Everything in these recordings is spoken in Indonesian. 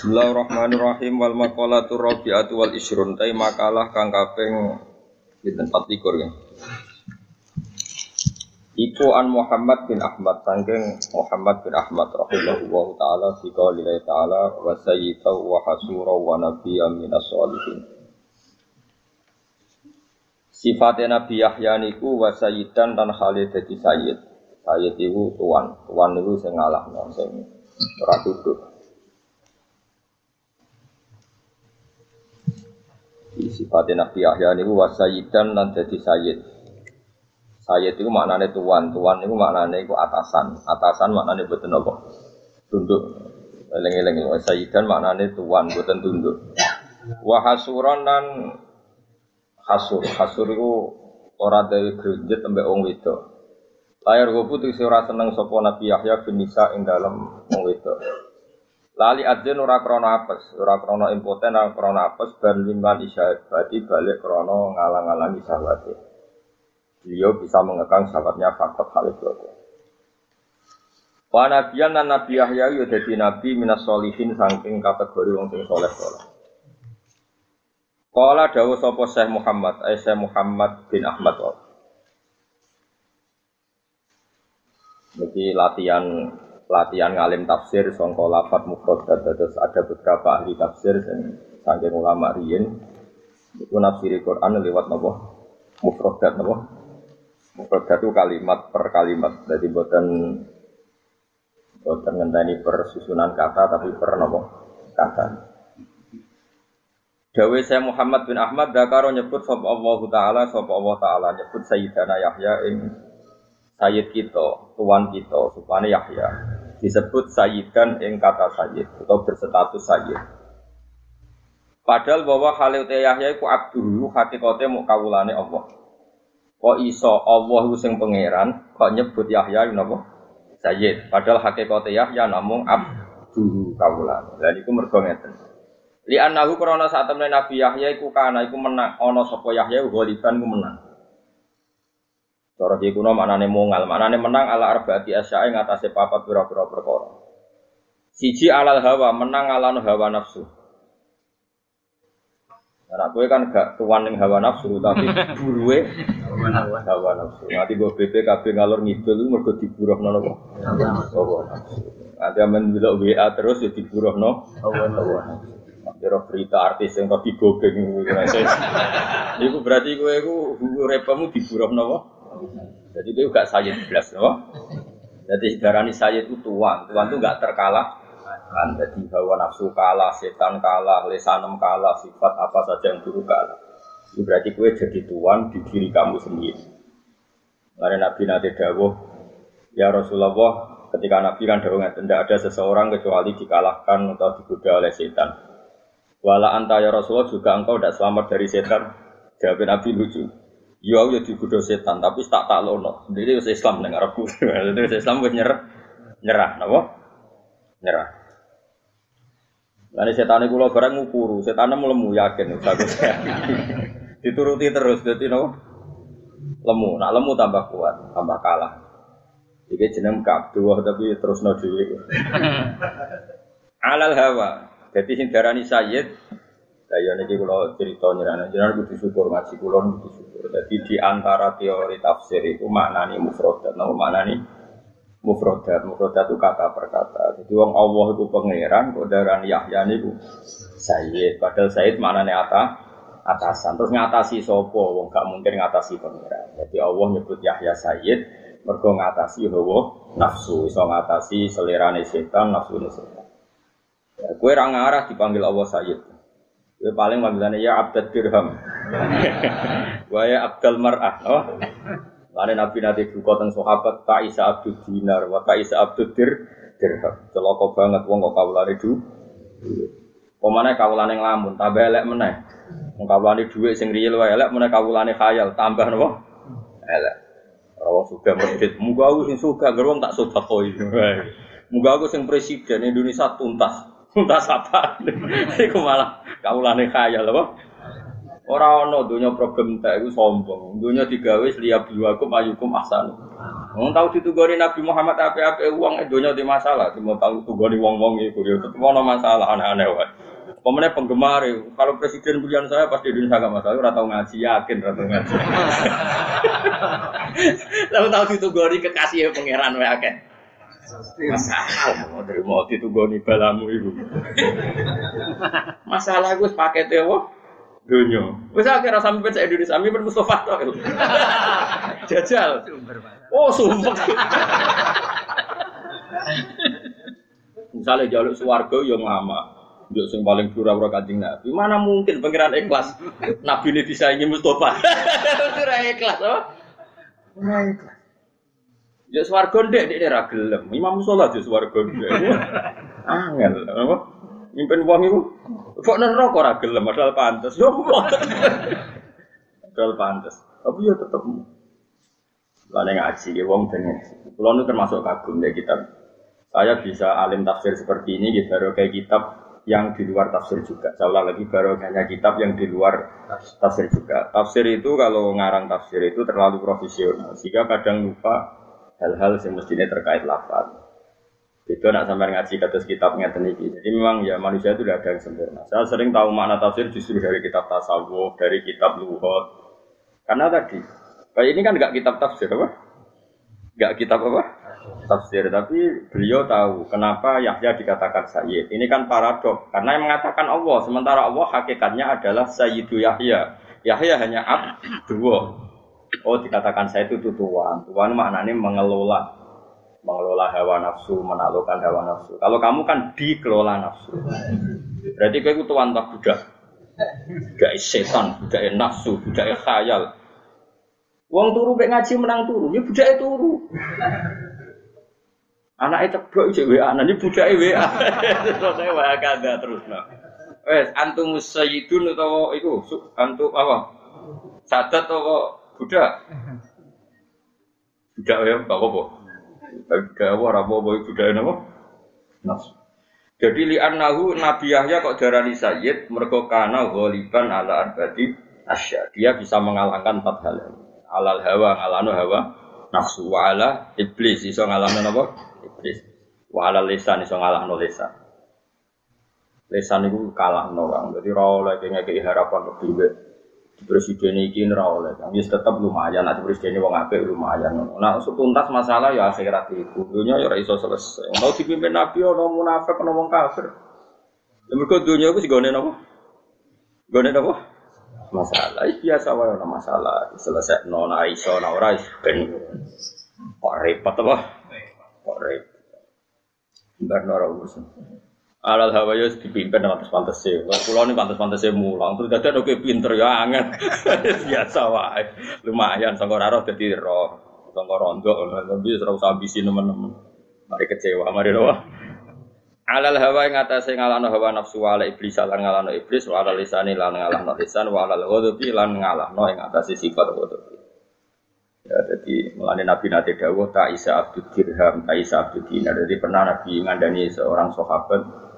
Bismillahirrahmanirrahim wal maqalatu rabi'atu wal isrun tai makalah kang kaping pinten 24 ya. Iku an Muhammad bin Ahmad sangking Muhammad bin Ahmad rahimahullah taala fi qaulihi taala wa sayyidu wa hasura wa nabiyyan minas sholihin. Sifatnya Nabi Yahya niku wa sayyidan dan Khalid dadi sayyid. Sayyid iku tuan, tuan niku sing ngalahno sing ora duduk. Sifatnya Nabi Yahya niku wasayidan lan dadi sayyid. Sayyid itu maknane tuan, tuan itu maknane iku atasan. Atasan maknane boten apa? Tunduk. Eling-eling wasayidan maknane tuan boten tunduk. Wa hasuran lan hasur. Hasur iku ora dari grunjet ambek wong wedok. Layar gue putih ora seneng sapa Nabi Yahya bin ing wedok. Lali adzin ora krana apes, ora krana impoten, ora krana apes ben liman isyahat berarti balik krana ngalang-alangi sahabatnya. Beliau bisa mengekang sahabatnya faktor Khalid itu. Wa nabiyan dan Nabi Yahya dadi nabi minas solihin saking kategori wong sing soleh soleh. Kala dawuh sapa Syekh Muhammad, eh Syekh Muhammad bin Ahmad. Jadi latihan latihan ngalim tafsir songko lafat mufrodat terus ada beberapa ahli tafsir dan ulama riyin itu nafsiri Quran lewat nopo mufrodat nopo mufrodat itu kalimat per kalimat. Jadi buatan buatan ngenteni per susunan kata tapi per nopo kata. Dawe saya Muhammad bin Ahmad Dakaro nyebut sop Allah Ta'ala sop Allah Ta'ala nyebut Sayyidana Yahya ing Sayyid kita, tuan kita, supaya Yahya disebut sayyidan ing kata sayyid atau berstatus sayyid. Padahal bahwa Khalil Yahya iku abduhu hakikate mau kawulane Allah. Kok iso Allah ku sing pangeran kok nyebut Yahya napa? Sayyid. Padahal hakikate Yahya namung abduhu kawulane. Lah niku mergo ngeten. Li annahu krana saat Nabi Yahya iku kana iku menang ana sapa Yahya ghaliban ku menang. Cara ki kuno maknane mongal, maknane menang ala arbaati asyae ngatasé papat pira-pira perkara. Siji alal hawa, menang ala hawa nafsu. Nah, gue kan gak tuan ning hawa nafsu, tapi buruwe hawa nafsu. Nanti gue BPKB ngalor ngidul itu mergo diburuh nono kok. Hawa nafsu. Nanti aman bilang WA terus ya diburuh no. Hawa nafsu. Kira berita artis yang tadi gogeng Itu berarti gue itu repamu diburuh nopo. Jadi itu gak sayyid belas, no? Jadi darani sayyid itu tuan, tuan itu gak terkalah kan jadi hawa nafsu kalah, setan kalah, lesanem kalah, sifat apa saja yang buruk kalah. Itu berarti kue jadi tuan di diri kamu sendiri. Karena Nabi Nabi Dawuh, ya Rasulullah, ketika Nabi kan dawuh tidak ada seseorang kecuali dikalahkan atau digoda oleh setan. Wala anta ya Rasulullah juga engkau tidak selamat dari setan. Jawab Nabi lucu. Ya, ya digoda setan, tapi tak tak lono. Jadi wis Islam ning Arabku. Jadi wis Islam wis nyerah. Nyerah napa? Nyerah. Lalu setan itu lo barang ngukuru, setan lemu yakin, bagus Dituruti terus, jadi no lemu, nak lemu tambah kuat, tambah kalah. Jadi jeneng dua tapi terus no Alal hawa, jadi sing darani sayyid Lah ya niki kula cerita nyerana jenengan kudu syukur ngaji kula kudu syukur. Jadi di antara teori tafsir itu maknani mufradat, nama maknani mufradat. Mufradat itu kata per kata. Jadi wong Allah itu pangeran, kok darani Yahya niku Sayyid. Padahal Sayyid maknane ata atasan. Terus ngatasi sapa? Wong gak mungkin ngatasi pangeran. Jadi Allah nyebut Yahya Sayyid mergo ngatasi hawa nafsu, iso ngatasi selerane setan, nafsu setan. Ya, kue ra ngarah dipanggil Allah Sayyid. Ya paling panggilannya ya abdul dirham. Wa ya abdul mar'ah. Oh. Lain Nabi nanti buka tentang sahabat tak isa abdul dinar, wa tak isa abdul dir dirham. Celoko banget wong kok kawulane du. Pemane kawulane nglamun, tambah elek meneh. Wong kawulane dhuwit sing riyel wae elek meneh kawulane khayal, tambah napa? Elek. Ora suka medit. Muga aku sing suka gerong tak sedekoi. Muga aku sing presiden Indonesia tuntas. Tuntas apa? Iku malah kaulane khayal apa? Ora ana donya problem tak iku sombong. Donya digawe liya biwakum ayukum ahsanu. Wong tau ditugoni Nabi Muhammad ape-ape wong donya di masalah, cuma tau tugoni wong-wong iku ya tetep ana masalah aneh-aneh wae. Pemenang penggemar, kalau presiden pilihan saya pasti di Indonesia gak masalah, ora tau ngaji, yakin ora tau ngaji. Lalu tau ditugoni kekasih pangeran wae akeh. Masalah mau dari mau ditugoni balamu ibu. Masalah gue paketnya wah dunia. Wis akhirnya sampai baca Indonesia, sampai ben Mustafa to. Jajal. Oh, sumpah. Misalnya jaluk suwarga yang lama. Yo sing paling pura-pura kanjeng Nabi. Mana mungkin pangeran ikhlas? Nabi ini disaingi Mustafa. Ora ikhlas, oh. Ora ikhlas. Ya swarga ndek ndek ra gelem. Imam sholat ya swarga ndek. Angel, apa? Mimpin wong iku kok neraka ora gelem padahal pantes. Yo padahal pantes. Tapi ya tetep Lalu ngaji, ya wong dengan Kalau itu termasuk kagum ya kitab. Saya bisa alim tafsir seperti ini, ya baru kayak kitab yang di luar tafsir juga. Saya lagi baru hanya kitab yang di luar tafsir juga. Tafsir itu kalau ngarang tafsir itu terlalu profesional, sehingga kadang lupa hal-hal yang mestinya terkait lafaz. Itu nak sampai ngaji kados kitab ngeten iki. Jadi memang ya manusia itu tidak ada yang sempurna. Saya sering tahu makna tafsir justru dari kitab tasawuf, dari kitab luhut. Karena tadi Kayak ini kan nggak kitab tafsir apa? Nggak kitab apa? Tafsir. Tapi beliau tahu kenapa Yahya dikatakan Sayyid. Ini kan paradok. Karena yang mengatakan Allah. Sementara Allah hakikatnya adalah Sayyidu Yahya. Yahya hanya abdullah. Oh dikatakan saya itu tuan. Tuan maknanya mengelola. Mengelola hawa nafsu, menaklukkan hawa nafsu. Kalau kamu kan dikelola nafsu. Berarti kau itu tuan tak budak. Budak setan, budak nafsu, budak khayal. Wong turu mek ngaji menang turu, ya budake turu. Anaknya ceblok iki WA, nanti budake WA. Saya WA kada terus nah. Wes antum sayyidun utawa iku antum apa? Sadat atau budak? Budak ya, enggak apa-apa. Tapi budak apa apa-apa budak. Jadi li annahu Nabi Yahya kok darani sayyid mergo kana ghaliban ala arbati asya. Dia bisa mengalahkan empat hal. Alal hawa ngalano hawa nafsu. Wa ala iblis iso ngalano napa iblis. Wa ala lisan iso ngalahno lisan. Lisan itu kalah no bang. Jadi ra oleh ngekei harapan lebih baik presiden ini ora oleh. Kan ya tetap lumayan nanti presiden wong apik lumayan. Nah tuntas masalah ya akhirat itu dunia ya iso selesai. Mau dipimpin nabi ono munafik ono wong kafir. Ya mergo dunia iku sigone napa? Gone napa? Masalah. Biasa wae ana masalah. Selesai nona iso ora ora ben kok repot apa? Kok repot. Mbak Nora urusan Alal hawa ya dipimpin dengan pantas sih. Kalau pulau ini pantas pantas sih mulang. Terus jadi oke pinter ya anget. Biasa wae. Lumayan. Sangkor arah jadi roh. Sangkor rondo. Tapi serau ambisi teman-teman. Mari kecewa. Mari doa alal hawa yang atas yang ngalano hawa nafsu ala iblis lan ngalano iblis wa alal lisani lan ngalano lisan wa alal ghadabi lan ngalano yang atas sifat ghadabi ya jadi melani nabi nanti dawuh tak isa abdul dirham tak isa abdul dinar jadi pernah nabi ngandani seorang sahabat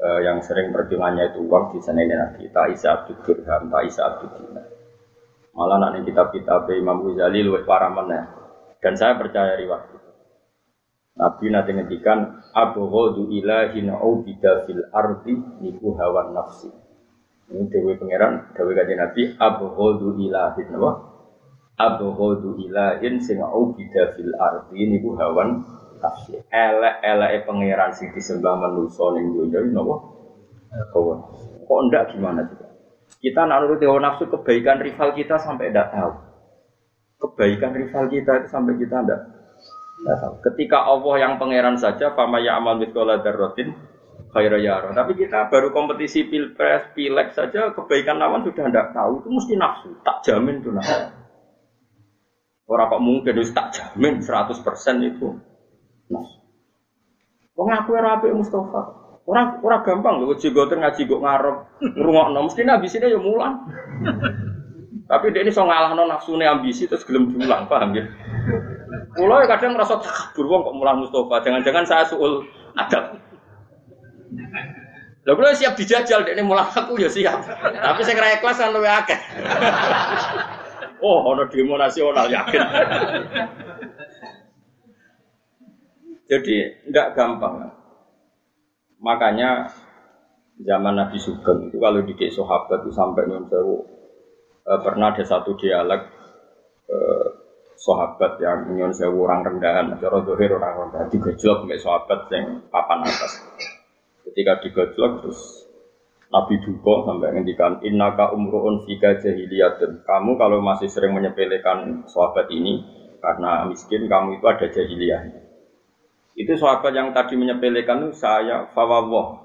eh, yang sering perjuangannya itu uang di sana ini nabi tak isa abdul dirham tak isa abdul malah nanti kitab-kitab Imam Ghazali luwih parah mana dan saya percaya riwayat Nabi nanti ngendikan abghadu ilahin aubida fil ardi niku hawa nafsi. Ini dewi pangeran, dewi kajian Nabi abghadu ilahin apa? Abghadu ilahin sing aubida fil ardi niku hawan nafsi. Elek-eleke pangeran sing disembah manusa ning dunya napa? Hawa. Kok ndak gimana juga? Kita nak nurut hawa nafsu kebaikan rival kita sampai ndak tahu. Kebaikan rival kita itu sampai kita ndak Ketika Allah yang pangeran saja, fama ya amal mitkola darrotin khaira yaro. Tapi kita baru kompetisi pilpres, pilek saja kebaikan lawan sudah tidak tahu itu mesti nafsu. Tak jamin tuh nafsu. Orang kok mungkin itu tak jamin 100% itu nafsu. Wong aku ora apik Mustafa. Orang orang gampang loh, jigoten ngaji kok ngarep ngrungokno mesti sini ya mulang. Tapi dia ini so ngalah non nafsu ambisi terus gelem diulang, paham ya? Pulau ya kadang merasa takabur wong kok mulang Mustafa. Jangan-jangan saya suul adab. Lho kalau siap dijajal ini mulai aku ya siap. Tapi saya kira ikhlas kan lebih akeh. oh, ono demo nasional yakin. Jadi enggak gampang. Makanya zaman Nabi Sugeng itu kalau di sahabat itu sampai sewu eh, pernah ada satu dialek eh, sahabat yang nyun orang rendahan, cara dohir orang rendahan digojlok mbek sahabat yang papan atas. Ketika digojlok terus Nabi duka sampai ngendikan innaka umruun fika jahiliyatun. Kamu kalau masih sering menyepelekan sahabat ini karena miskin kamu itu ada jahiliyah. Itu sahabat yang tadi menyepelekan itu saya fawawah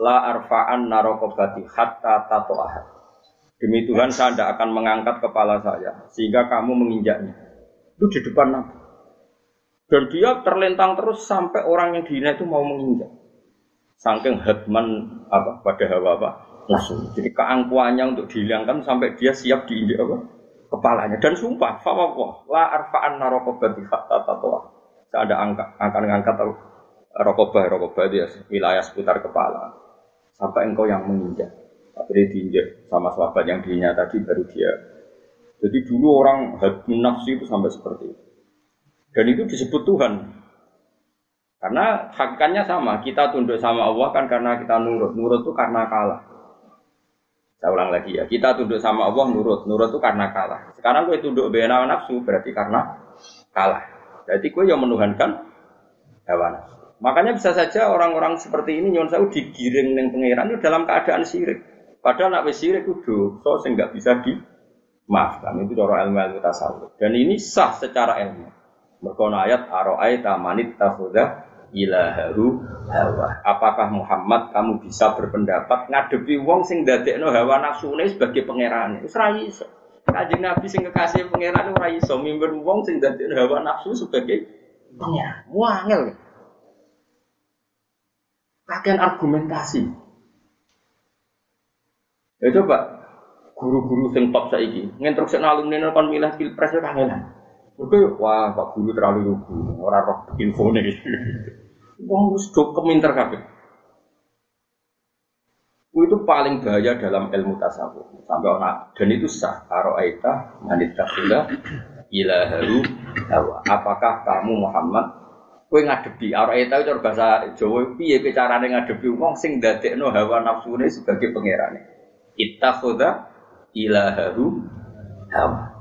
la arfa'an narokobati hatta tato'ahat. Demi Tuhan saya tidak akan mengangkat kepala saya sehingga kamu menginjaknya. Itu di depan Nabi. Dan dia terlentang terus sampai orang yang dihina itu mau menginjak. Sangking hadman apa pada hawa apa langsung. Jadi keangkuhannya untuk dihilangkan sampai dia siap diinjak apa kepalanya dan sumpah fawwah la arfa'an narokobati hatta tato'ahat. Saya ada angkat akan mengangkat rokobah rokobah dia wilayah seputar kepala sampai engkau yang menginjak. Akhirnya diinjak sama sahabat yang diinjak tadi baru dia. Jadi dulu orang nafsi itu sampai seperti itu. Dan itu disebut Tuhan. Karena hakikatnya sama, kita tunduk sama Allah kan karena kita nurut. Nurut itu karena kalah. Saya ulang lagi ya, kita tunduk sama Allah nurut. Nurut itu karena kalah. Sekarang gue tunduk bena nafsu berarti karena kalah. Jadi gue yang menuhankan hewan nafsu. Makanya bisa saja orang-orang seperti ini nyon saya digiring dengan pangeran itu dalam keadaan syirik. Padahal nak wis syirik itu so sehingga bisa dimaafkan. Itu cara ilmu ilmu tasawuf. Dan ini sah secara ilmu. Merkona ayat aro'aita manit tahudah ilaharu hawa. Apakah Muhammad kamu bisa berpendapat ngadepi wong sing dadekno hawa nafsune sebagai pangeran? Iso. Kanjeng Nabi sing kekasih pangeran ora iso mimpin wong sing dadekno hawa nafsu sebagai pangeran. Wangel. Kakean argumentasi. Ya coba guru-guru sing top saiki nginstruksi alumni kon milih pilpres ya kangenan. Oke, wah Pak Guru terlalu lugu, orang roh nih. Wong wis do keminter kabeh. Itu paling bahaya dalam ilmu tasawuf. Sampai orang dan itu sah. Karo aita manit takula ilaharu hawa. Apakah kamu Muhammad Kowe ngadepi arek itu bahasa Jawa piye carane ngadepi wong sing dadekno hawa nafsune sebagai pangerane. Ittakhadha ilahahu hawa.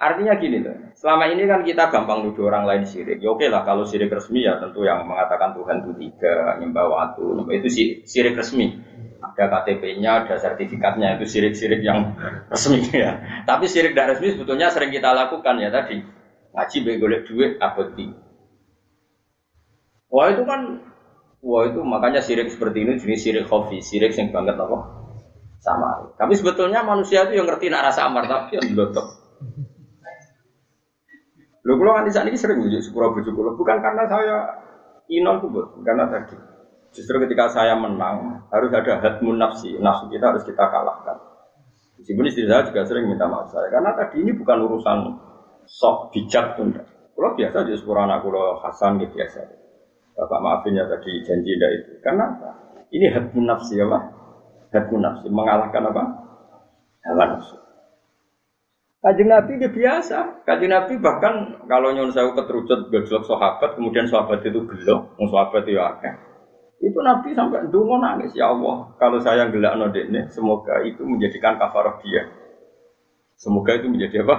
Artinya gini loh, selama ini kan kita gampang nuduh orang lain syirik. Ya oke lah kalau syirik resmi ya tentu yang mengatakan Tuhan itu tiga, nyembah waktu, itu syirik resmi. Ada KTP-nya, ada sertifikatnya, itu syirik-syirik yang resmi ya. Tapi syirik tidak resmi sebetulnya sering kita lakukan ya tadi. Ngaji begolek duit, abadi Wah itu kan, wah itu makanya sirik seperti ini jenis sirik kopi, sirik yang banget apa? Sama. Tapi sebetulnya manusia itu yang ngerti nak rasa amar tapi yang belotok. Lo kalau kan di sana sering bujuk sepura bujuk bukan karena saya inon tuh karena tadi. Justru ketika saya menang harus ada hatmun nafsi, nafsu kita harus kita kalahkan. Meskipun istri saya juga sering minta maaf saya, karena tadi ini bukan urusan sok bijak tuh. Kalau biasa di sepura anak kulo Hasan gitu biasa. Bapak maafin ya tadi janji tidak itu. Karena? Ini hadmun nafsi ya Pak. Hadmun nafsi. Mengalahkan apa? Hawa nafsu. Kajian Nabi dia biasa. Kajian Nabi bahkan kalau nyon saya keterucut gejolak sahabat, kemudian sahabat itu gelo, mau sahabat itu akeh. Itu Nabi sampai dungo nangis ya Allah. Kalau saya gelak nodeknya, semoga itu menjadikan kafarah dia. Semoga itu menjadi apa?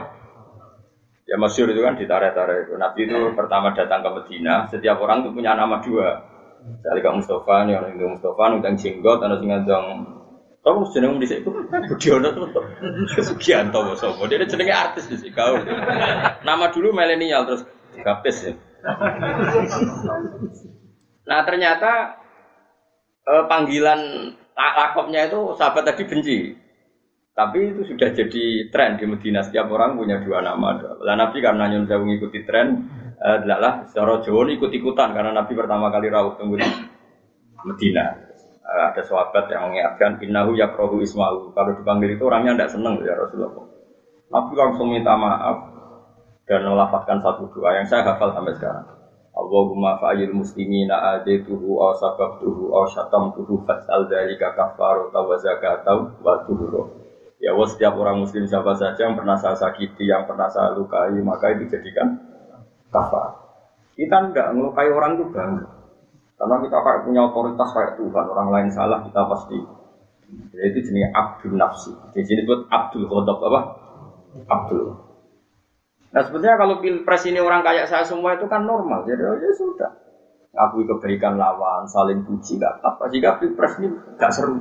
Ya masyur itu kan ditarik-tarik itu. Nabi itu pertama datang ke Medina, setiap orang itu punya nama dua. Misalnya Kak Mustafa, nih orang itu Mustafa, nudang jenggot, ada sing ngandang kamu jeneng di situ, Budiono tuh, Sugianto, Sopo. Dia jenenge artis di sini. Kau nama dulu milenial terus gapes ya. Nah ternyata eh, panggilan lakopnya itu sahabat tadi benci. Tapi itu sudah jadi tren di Medina. Setiap orang punya dua nama. Lah Nabi karena nyun saya mengikuti tren, eh, secara Jawa ikut ikutan karena Nabi pertama kali rawuh tunggu di Medina. Eh, ada sahabat yang mengingatkan innahu yakrohu ismahu. Kalau dipanggil itu orangnya tidak senang ya Rasulullah. Nabi langsung minta maaf dan melafatkan satu doa yang saya hafal sampai sekarang. Allahumma fa'il muslimina adituhu aw sababtuhu aw syatamtuhu fas'al dzalika kafarata wa zakata wa tuhuru. Ya Allah setiap orang muslim siapa saja yang pernah saya sakiti, yang pernah saya lukai, maka itu jadikan kafar. Kita enggak ngelukai orang bangga. Karena kita kayak punya otoritas kayak Tuhan, orang lain salah kita pasti. Jadi itu jenis Abdul Nafsi. Di sini buat Abdul Khotob apa? Abdul. Nah sebetulnya kalau pilpres ini orang kayak saya semua itu kan normal. Jadi oh, ya sudah. Ngakui kebaikan lawan, saling puji, gak apa. Jika pilpres ini gak seru.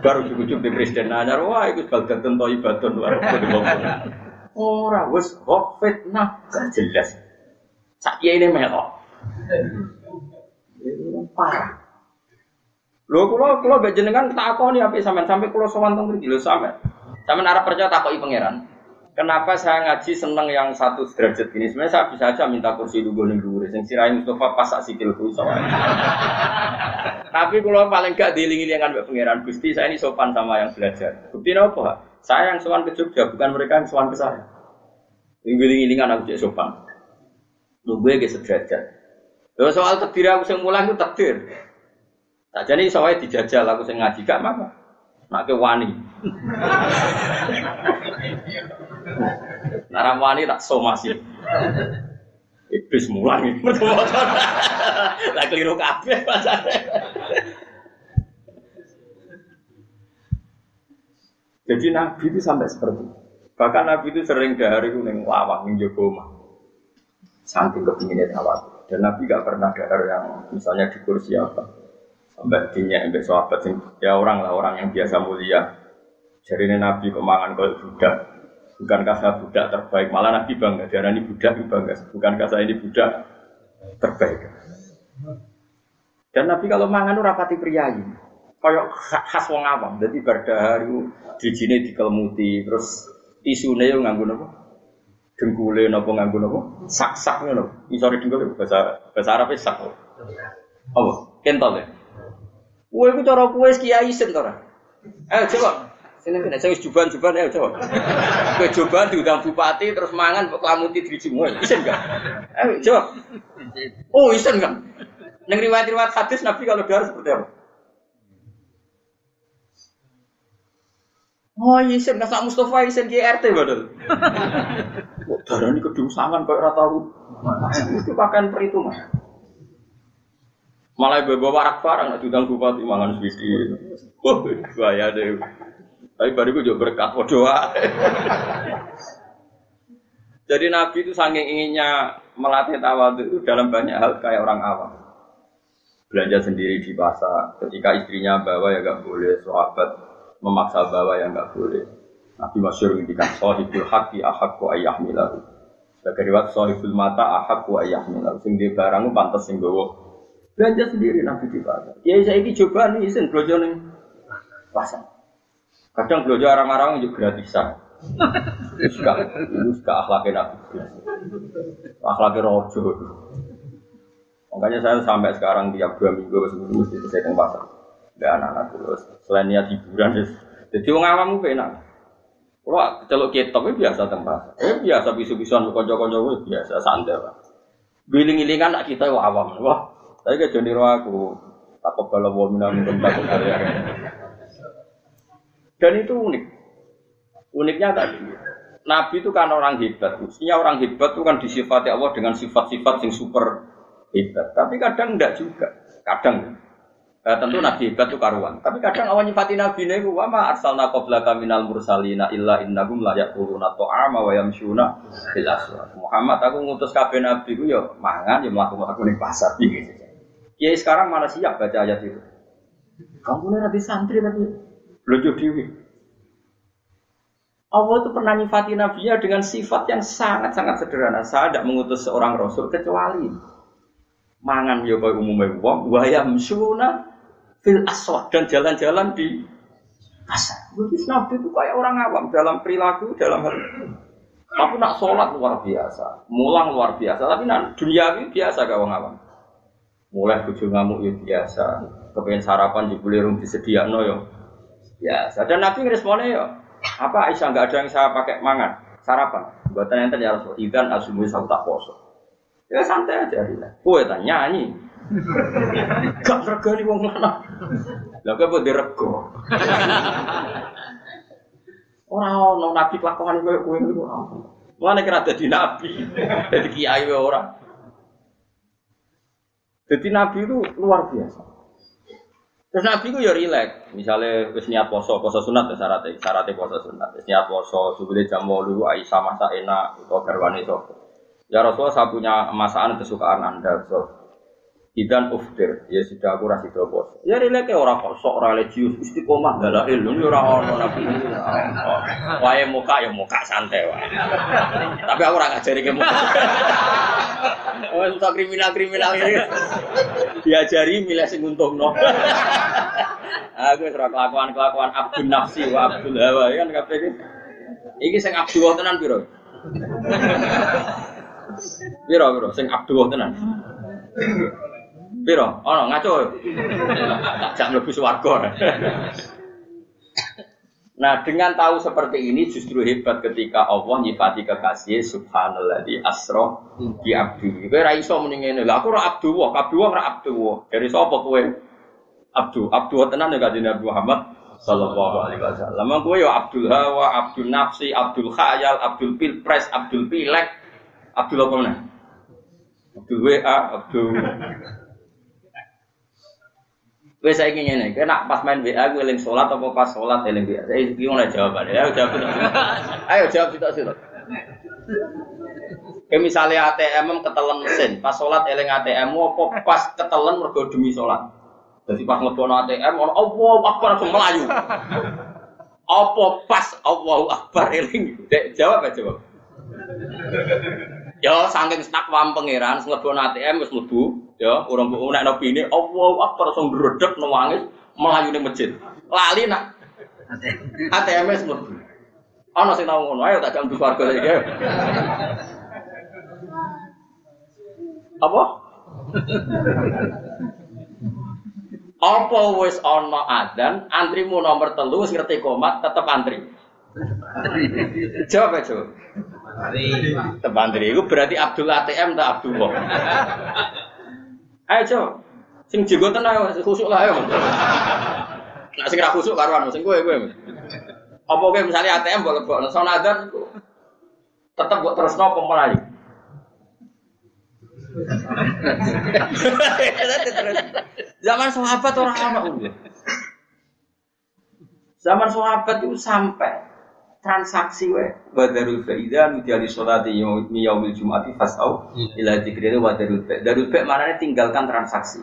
Baru ujung-ujung di presiden nanya, wah itu baldatun toibatun luar Orang wes kok fitnah gak jelas. Sakya ini melok. Parah. Lho kula kula gak jenengan takoni apik sampean sampai kula sowan teng mriki lho sampean. Sampean arep percaya takoki pangeran. Kenapa saya ngaji seneng yang satu derajat ini? Sebenarnya saya bisa aja minta kursi dulu nih dulu. Sing sirai Mustafa pas sikil kuwi Tapi kalau paling gak dilingi dengan Mbak Pangeran Gusti, saya ini sopan sama yang belajar. Bukti apa? Saya yang sopan ke Jogja, bukan mereka yang sopan ke saya. Lingi-lingan aku jadi sopan. Nunggu ya sederajat. Lalu soal takdir aku yang mulai itu takdir. Tak jadi soalnya dijajal aku yang ngaji gak apa. Nak ke wani. Naram wani tak somasi. Iblis mulang itu motor. Lah keliru kabeh Jadi Nabi itu sampai seperti itu. Bahkan Nabi itu sering dari itu neng lawang, neng jogo omah. Saking kepinginnya tawat. Dan Nabi gak pernah dahar yang misalnya di kursi apa. Sampai dinya, sampai sahabat, ya orang lah, orang yang biasa mulia. Jadi Nabi kemangan kalau budak. Bukankah saya budak terbaik? Malah Nabi bangga. Darah ini budak bangga. Bukankah saya ini budak terbaik? Dan Nabi kalau mangan rapati priayi. Kayak khas wong awam. Jadi berdahar itu di sini dikelmuti. Terus tisune yang nganggu nopo. Dengkule nopo nganggu nopo. Sak-sak nopo. Isore dengkule bahasa bahasa Arab sak. Apa? Kentol ya. Kue itu cara kue kiai sen Eh coba Sini kena saya juban-juban ya coba. Kue juban diundang bupati terus mangan kok klamuti dijimui. Isen enggak? Eh coba. Oh isen enggak? Neng riwayat-riwayat hadis Nabi kalau darah seperti apa? Oh isen nggak sak Mustafa isen GRT badal. Kok darah ini kedung sangan kayak rata lu. Itu pakaian perhitungan. Malah bawa warak barang, diundang bupati mangan swisi. Wah, bahaya deh. Tapi baru itu juga berkat doa. Jadi Nabi itu saking inginnya melatih tawadu itu dalam banyak hal kayak orang awam. Belanja sendiri di pasar, ketika istrinya bawa ya nggak boleh, sahabat memaksa bawa ya nggak boleh. Nabi masyur ngendikan sahibul haqi ahakku ayah milahu. Sebagai riwayat sahibul mata ahakku ayah milahu. Sing di barang pantas sing bawa. Belanja sendiri Nabi di pasar. Ya saya ini coba nih isin belanja nih pasar. Kadang belanja orang-orang juga gratisan. Juga, juga akhlaknya nabi. Akhlaknya rojo. Makanya saya sampai sekarang tiap dua minggu sebelum mesti saya ke pasar. Gak anak-anak terus. Selain niat hiburan, jadi orang awam itu enak. Kalau celok kitab itu biasa tempat. Eh biasa bisu-bisuan konco-konco itu biasa santai lah. Giling-gilingan nak kita awam. Wah, kayak jadi aku. Takut kalau mau minum takut dan itu unik. Uniknya tadi, Nabi itu kan orang hebat. Mestinya orang hebat itu kan disifati Allah dengan sifat-sifat yang super hebat. Tapi kadang enggak juga. Kadang. Eh, tentu Nabi hebat itu karuan. Tapi kadang awal nyifati Nabi ini, wa ma arsalna qablaka minal mursalina illa innahum la yaquluna ta'ama wa yamshuna fil Muhammad aku ngutus kabeh nabi ku ya mangan ya mlaku-mlaku ning pasar. Ya sekarang mana siap baca ayat itu? Kamu nanti santri tapi Belajar dewi. Allah itu pernah nyifati nabinya dengan sifat yang sangat-sangat sederhana. Saya tidak mengutus seorang rasul kecuali mangan ya kaya umumnya wong wayam suna fil aswad dan jalan-jalan di pasar. Jadi nabi itu kayak orang awam dalam perilaku, dalam hal tapi nak sholat luar biasa, mulang luar biasa. Tapi nak dunia ini biasa gak orang awam. Mulai bujuk ngamuk ya biasa, kepengen sarapan jebule rum disediakno ya Ya, dan Nabi ngeresponnya ya, apa Aisyah nggak ada yang saya pakai mangan, sarapan. Buatan yang terjadi Rasul, idan asumui saya tak poso. Ya santai aja rileks. Kowe tak nyanyi. Gak regani wong lanang. Lah kowe mbok dirego. Ora ono nabi kelakuan koyo kowe niku ora ono. Mulane kira dadi nabi, dadi kiai wae ora. Jadi nabi itu luar biasa. Terus nabi itu ya rileks. Misalnya wis niat poso, poso sunat ya syaratnya, syaratnya poso sunat. Wis niat poso, subuh jam 8 Aisyah masak enak, itu garwane sapa. Ya Rasulullah saya punya masakan kesukaan Anda, so. Idan uftir, ya sudah aku rasi bos. Ya rilek orang kok sok religius istiqomah dalam ilmu orang orang nabi. Wae muka ya muka santai wae. Tapi aku orang ngajari ke muka. Oh, untuk kriminal kriminal ini diajari milih sing no. Aku serah kelakuan kelakuan Abdul Nafsi wa Abdul Hawa ya kan kabeh iki. Iki sing Abdul tenan piro? Piro piro sing Abdul tenan. Piro? Ono ngaco. Tak jak mlebu swarga. Nah, dengan tahu seperti ini justru hebat ketika Allah nyifati kekasih subhanallah di asro di abdi. Kowe ra iso muni ngene. Lah aku ora abdu wa, abdu wa ora abdu wa. Dari sapa kowe? Abdu, abdu tenan ya kanjeng Nabi Muhammad sallallahu alaihi wasallam. Kowe ya Abdul Hawa, Abdul Nafsi, Abdul Khayal, Abdul Pilpres, Abdul Pilek, Abdul apa mana? Abdul WA, Abdul Gue saya ingin ini, kena pas main WA gue eling sholat atau pas sholat eling WA. Saya lah jawabannya. Ayo jawab itu. Ayo jawab itu sih. Kayak misalnya ATM ketelen mesin, pas sholat eling ATM, apa pas ketelen mergo demi sholat. Jadi pas ngebon ATM, orang Allah Akbar langsung melayu. Apa pas Allah Akbar eling? Jawab aja jawab. Ya saking takwam pangeran nglebon ATM wis mlebu, ya urung mbok nek opine Allahu Akbar sing ndredeg nangis melayu ning masjid. Lali nak ATM wis mlebu. Ana sing tau ngono, ayo tak jam warga iki. Apa? Apa wis ana adzan, antrimu nomor telu wis ngerti komat tetep antri. Jawab aja. Tepantri itu berarti Abdul ATM tak Abdullah. Ayo coba. Sing jenggoten ayo khusuk lah ayo. Nak sing ra khusuk karuan sing kowe kowe. Apa kowe misalnya ATM mbok lebokno sonadan iku tetep mbok terusno apa melayu. Zaman sahabat orang anak Zaman sahabat itu sampai transaksi we. Badarul faida nudiali sholati yaumil jumati fasau iya. ila dzikrina wa darul fa darul fa mana tinggalkan transaksi.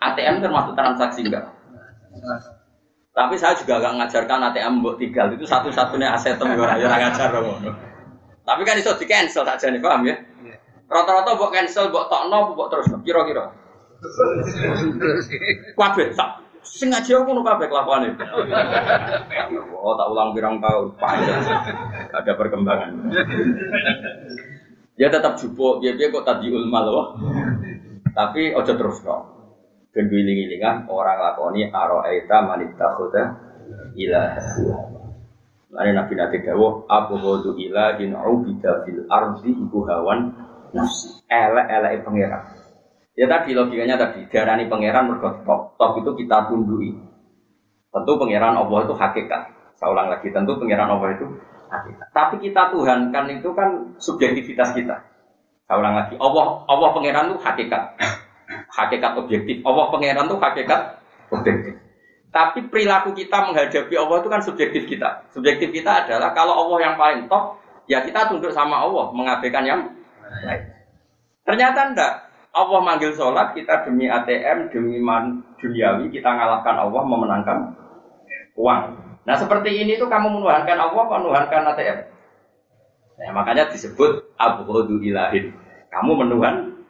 ATM termasuk transaksi enggak? Tapi saya juga agak ngajarkan ATM buat tinggal. Itu satu-satunya aset yang orang yang ngajar tapi kan itu di cancel saja nih paham ya? Iya. rata-rata buat cancel buat tokno buat terus kira-kira? Kabeh sak Sing ngaji aku ngono kabeh kelakuane. Oh, tak ulang pirang tahun panjang. Ada perkembangan. Ya tetap jupuk, dia dia kok tadi ulma loh. Tapi ojo terus kok. Ben giling-gilingan orang lakoni aro'aita manita khuda ilaha. Lain Nabi Nabi Dawo, Abu Hudu ilahin ubida fil ardi ibu hawan nafsi. Elek-elek pangeran. Ya tadi logikanya tadi darani pangeran mergo top. Top itu kita tundui. Tentu pangeran Allah itu hakikat. Saya ulang lagi, tentu pangeran Allah itu hakikat. Tapi kita Tuhan kan itu kan subjektivitas kita. Saya ulang lagi, Allah Allah pangeran itu hakikat. Hakikat objektif. Allah pangeran itu hakikat objektif. Tapi perilaku kita menghadapi Allah itu kan subjektif kita. Subjektif kita adalah kalau Allah yang paling top, ya kita tunduk sama Allah, mengabaikan yang lain. Ternyata enggak. Allah manggil sholat, kita demi ATM, demi man, duniawi, kita ngalahkan Allah, memenangkan uang. Nah seperti ini tuh kamu menuhankan Allah, menuhankan ATM. Nah, makanya disebut Abu Ilahin. Kamu menuhan,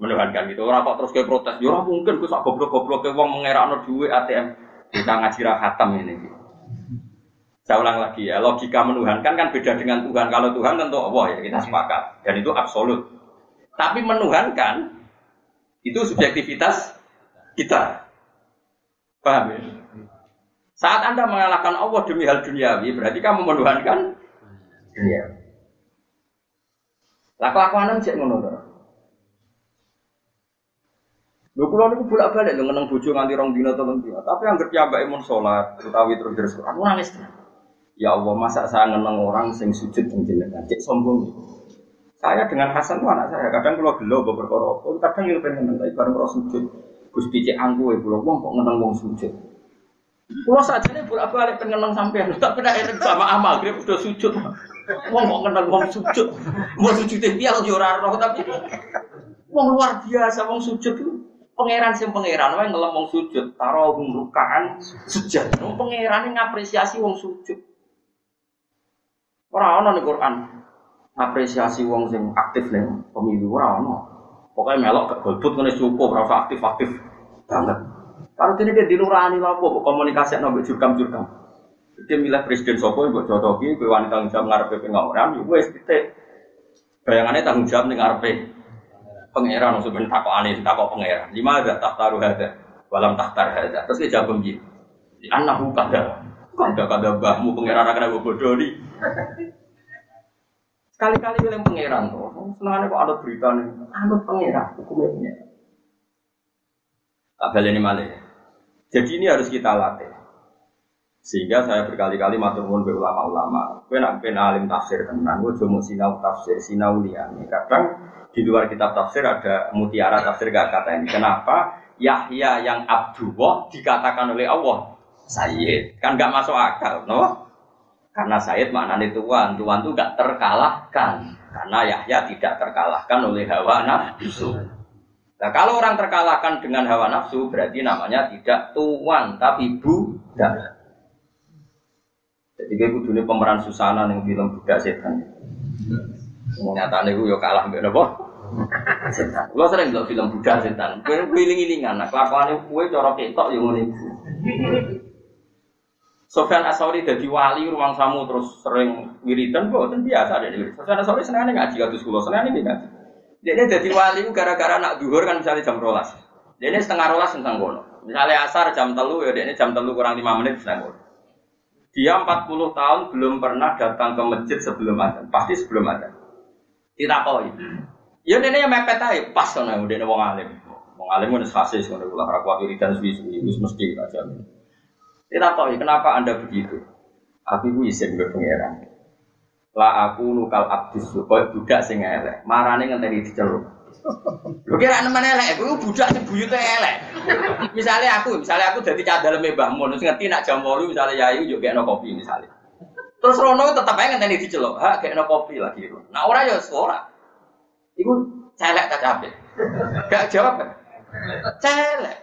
menuhankan itu. Orang kok terus kayak protes, ya mungkin gue goblok-goblok ke uang mengerak duit ATM. Kita ngaji khatam ini. Saya ulang lagi ya, logika menuhankan kan beda dengan Tuhan. Kalau Tuhan tentu Allah ya kita sepakat. Dan itu absolut. Tapi menuhankan itu subjektivitas kita. Paham ya? Saat Anda mengalahkan Allah demi hal duniawi, berarti kamu menuhankan dunia. Lah kelakuanan cek ngono Lho kula niku bolak-balik lho ngeneng bojo nganti rong dina telung dina, tapi anggere piyambake mun salat utawi terus terus aku nangis. Ya Allah, masa saya ngeneng orang sing sujud ning jenengan, cek sombong. Saya dengan Hasan itu anak saya, kadang kalau gelo gue berkorok, kadang yang pengen ngeneng, bareng kalau sujud. Gusti cek angku ya, pulau wong kok ngeneng wong sujud. Pulau saja nih bolak balik pengen ngeneng sampean, tapi tidak enak sama amal, dia udah sujud. Wong kok ngeneng wong sujud, mau sujud dia yo roh tapi wong luar biasa wong sujud tuh pangeran sing pangeran wae ngelem wong sujud, taro rukaan sujud. Wong pangeran ngapresiasi wong sujud. Ora ana ning Quran apresiasi wong sing aktif ning pemilu ora ana. Pokoke melok gak golput ngene cukup ora aktif-aktif banget. Kalau ini dia dinurani lah apa komunikasi nabi jurkam-jurkam. Dia milih presiden sopo yang buat jodohi, gue wanita tanggung jawab ngarepe ya gue titik. Bayangannya tanggung jawab nih ngarepe pangeran maksudnya takut aneh, takut pangeran. Lima ada tak taruh ada, walam tak taruh ada. Terus dia jawab begini, anakku kada, kada kada bahmu pangeran akan bodoh nih. Sekali-kali yang pangeran tuh, senangannya kok ada berita nih, anut pangeran, hukumnya pangeran. Ini malah. Jadi ini harus kita latih. Sehingga saya berkali-kali matur nuwun be ulama-ulama. Kowe nak ben alim tafsir tenan, kowe cuma sinau tafsir, sinau liyane. Kadang di luar kitab tafsir ada mutiara tafsir gak kata ini. Kenapa Yahya yang Abdullah dikatakan oleh Allah Sayyid? Kan gak masuk akal, no? Karena Sayyid maknanya tuan, tuan itu gak terkalahkan. Karena Yahya tidak terkalahkan oleh hawa nafsu. Nah kalau orang terkalahkan dengan hawa nafsu berarti namanya tidak tuan tapi budak. Jadi kayak kudu pemeran Susana yang film budak setan. Nyatanya gue yo kalah mbak nopo. Setan. Lo sering nggak film budak setan. Gue wiling-wilingan. Nah kelakuannya gue corok ketok yang ngono Sofyan Asori jadi wali ruang samu terus sering wiridan, bukan biasa ada di Sofyan Asori senang ngaji kados kula, senang ini ngaji. Dia jadi wali gara-gara nak duhur kan misalnya jam rolas. Ini setengah rolas tentang kono. Misalnya asar jam telu ya ini jam telu kurang lima menit tentang kono. Dia 40 tahun belum pernah datang ke masjid sebelum ada, pasti sebelum ada. Tidak tahu. Ya nenek yang mepet aja, pas sana udah wong alim. Wong alim udah fasis, udah ulah rakwa wiridan suwi-suwi, mesti aja. Tidak tahu kenapa anda begitu. Aku itu izin ke pangeran. Lah aku nukal abdis, kau budak sing elek. Marane ngenteni diceluk. Lho kira nemen elek, aku budak sing buyute elek. Misalnya aku, misalnya aku dadi cadaleme Mbah Mun, sing ngerti nak jam 8 misalnya Yayu yo gekno kopi misalnya. Terus Rono tetep ae ngenteni diceluk, ha gekno kopi lagi. Nah ora ya ora. Iku celek ta capek. Gak jawab? Celek.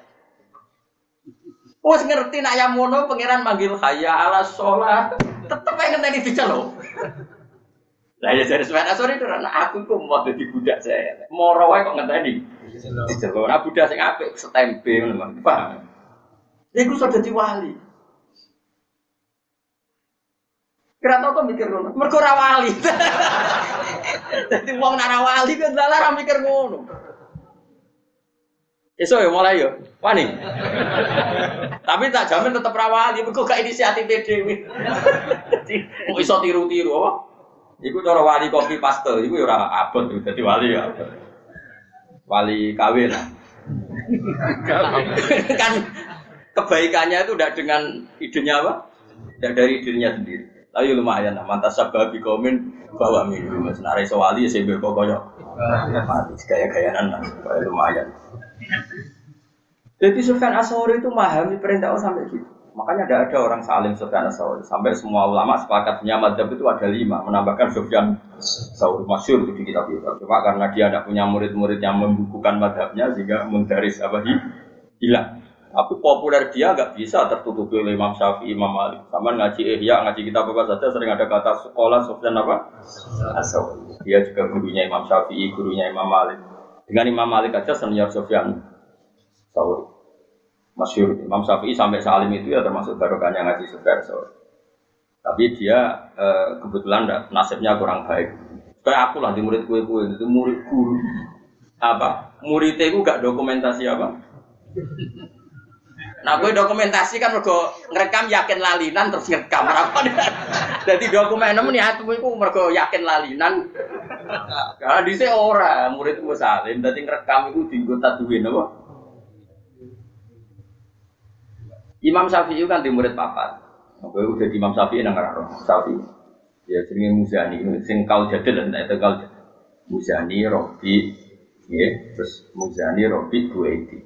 Wes ngerti nak yang mono pangeran manggil hayya ala sholat, tetep ae ngenteni diceluk. Lah ya jadi sepeda sore itu anak aku kok mau jadi budak saya. Mau rawa kok ngenteni. Diceluk. Nah budak sing apik setempe ngono, Paham? Iku sudah jadi wali. Kira tau kok mikir ngono. Mergo ora wali. Dadi wong ora wali kok dalah mikir ngono. Esok ya mulai yo, wani. Tapi tak jamin tetap rawali, kok gak inisiatif dhewe. Jadi mau iso tiru-tiru apa? Iku cara wali kopi paste, iku ya ora abot dadi wali ya. Wali kawin. kan kebaikannya itu udah dengan idenya apa? Tidak dari dirinya sendiri. Tapi lumayan lah, mantas sabab komen bahwa minum. Senare sewali ya sebe pokoknya. Mati gaya-gayanan lah, lumayan. Jadi Sufyan Asori itu memahami perintah Allah sampai gitu. Makanya tidak ada orang salim Sufyan Asori. Sampai semua ulama sepakat punya madhab itu ada lima. Menambahkan Sufyan Asori masyur itu di kitab itu. Cuma karena dia tidak punya murid-murid yang membukukan madhabnya sehingga menggaris apa hilang. Tapi populer dia nggak bisa tertutupi oleh Imam Syafi'i, Imam Malik. Sama ngaji Ihya, ngaji kitab apa saja sering ada kata sekolah Sufyan apa? Asori. Dia juga gurunya Imam Syafi'i, gurunya Imam Malik. Dengan Imam Malik aja senior Sufyan Sauri. Masyur Imam Syafi'i sampai salim itu ya termasuk barokahnya ngaji Sufyan Sauri. Tapi dia e, kebetulan nasibnya kurang baik. Kayak aku lah di murid kue kue itu murid guru apa? Muridnya itu gak dokumentasi apa? Nah, gue dokumentasi kan mergo ngerekam yakin lalinan terus ngerekam apa Jadi dokumen ya tuh iku mergo yakin lalinan. Karena di ora murid gue salim, dadi ngerekam iku dienggo duwe napa? Imam Syafi'i kan di murid papat. Oke, udah di Imam Syafi'i nang karo Syafi'i. Ya jenenge Muzani, sing kau jadil lan itu kau Muzani Robi, ya, terus Muzani Robi Buaiti.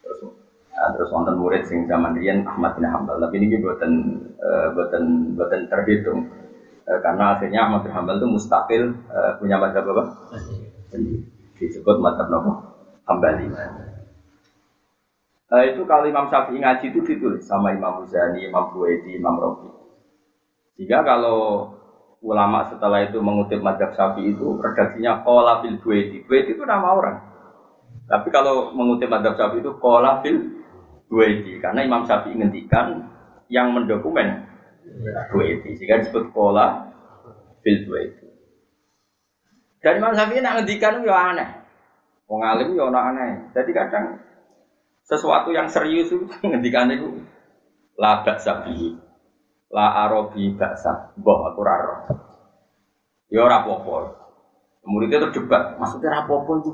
Terus Nah, terus wonten murid sing zaman riyen Ahmad bin Hambal, tapi ini buatan uh, buatan buatan terhitung uh, karena akhirnya Ahmad bin Hambal itu mustakil uh, punya mazhab apa? Disebut mazhab nopo Hambali. Uh, itu kalau Imam Syafi'i ngaji itu ditulis sama Imam Muzani, Imam Buwaidi, Imam Robi. Jika kalau ulama setelah itu mengutip mazhab Syafi'i itu redaksinya Qala fil. Buwaidi itu nama orang. Tapi kalau mengutip mazhab Syafi'i itu Qala fil dua itu karena Imam Syafi'i ngendikan yang mendokumen dua itu sehingga disebut pola fil dua itu dan Imam Syafi'i nak ngendikan ya aneh. Wong alim ya aneh. Jadi kadang sesuatu yang serius itu ngendikan itu la sapi la arobi baksa boh aku raro ya ora apa-apa. Muridnya terjebak maksudnya rapopo itu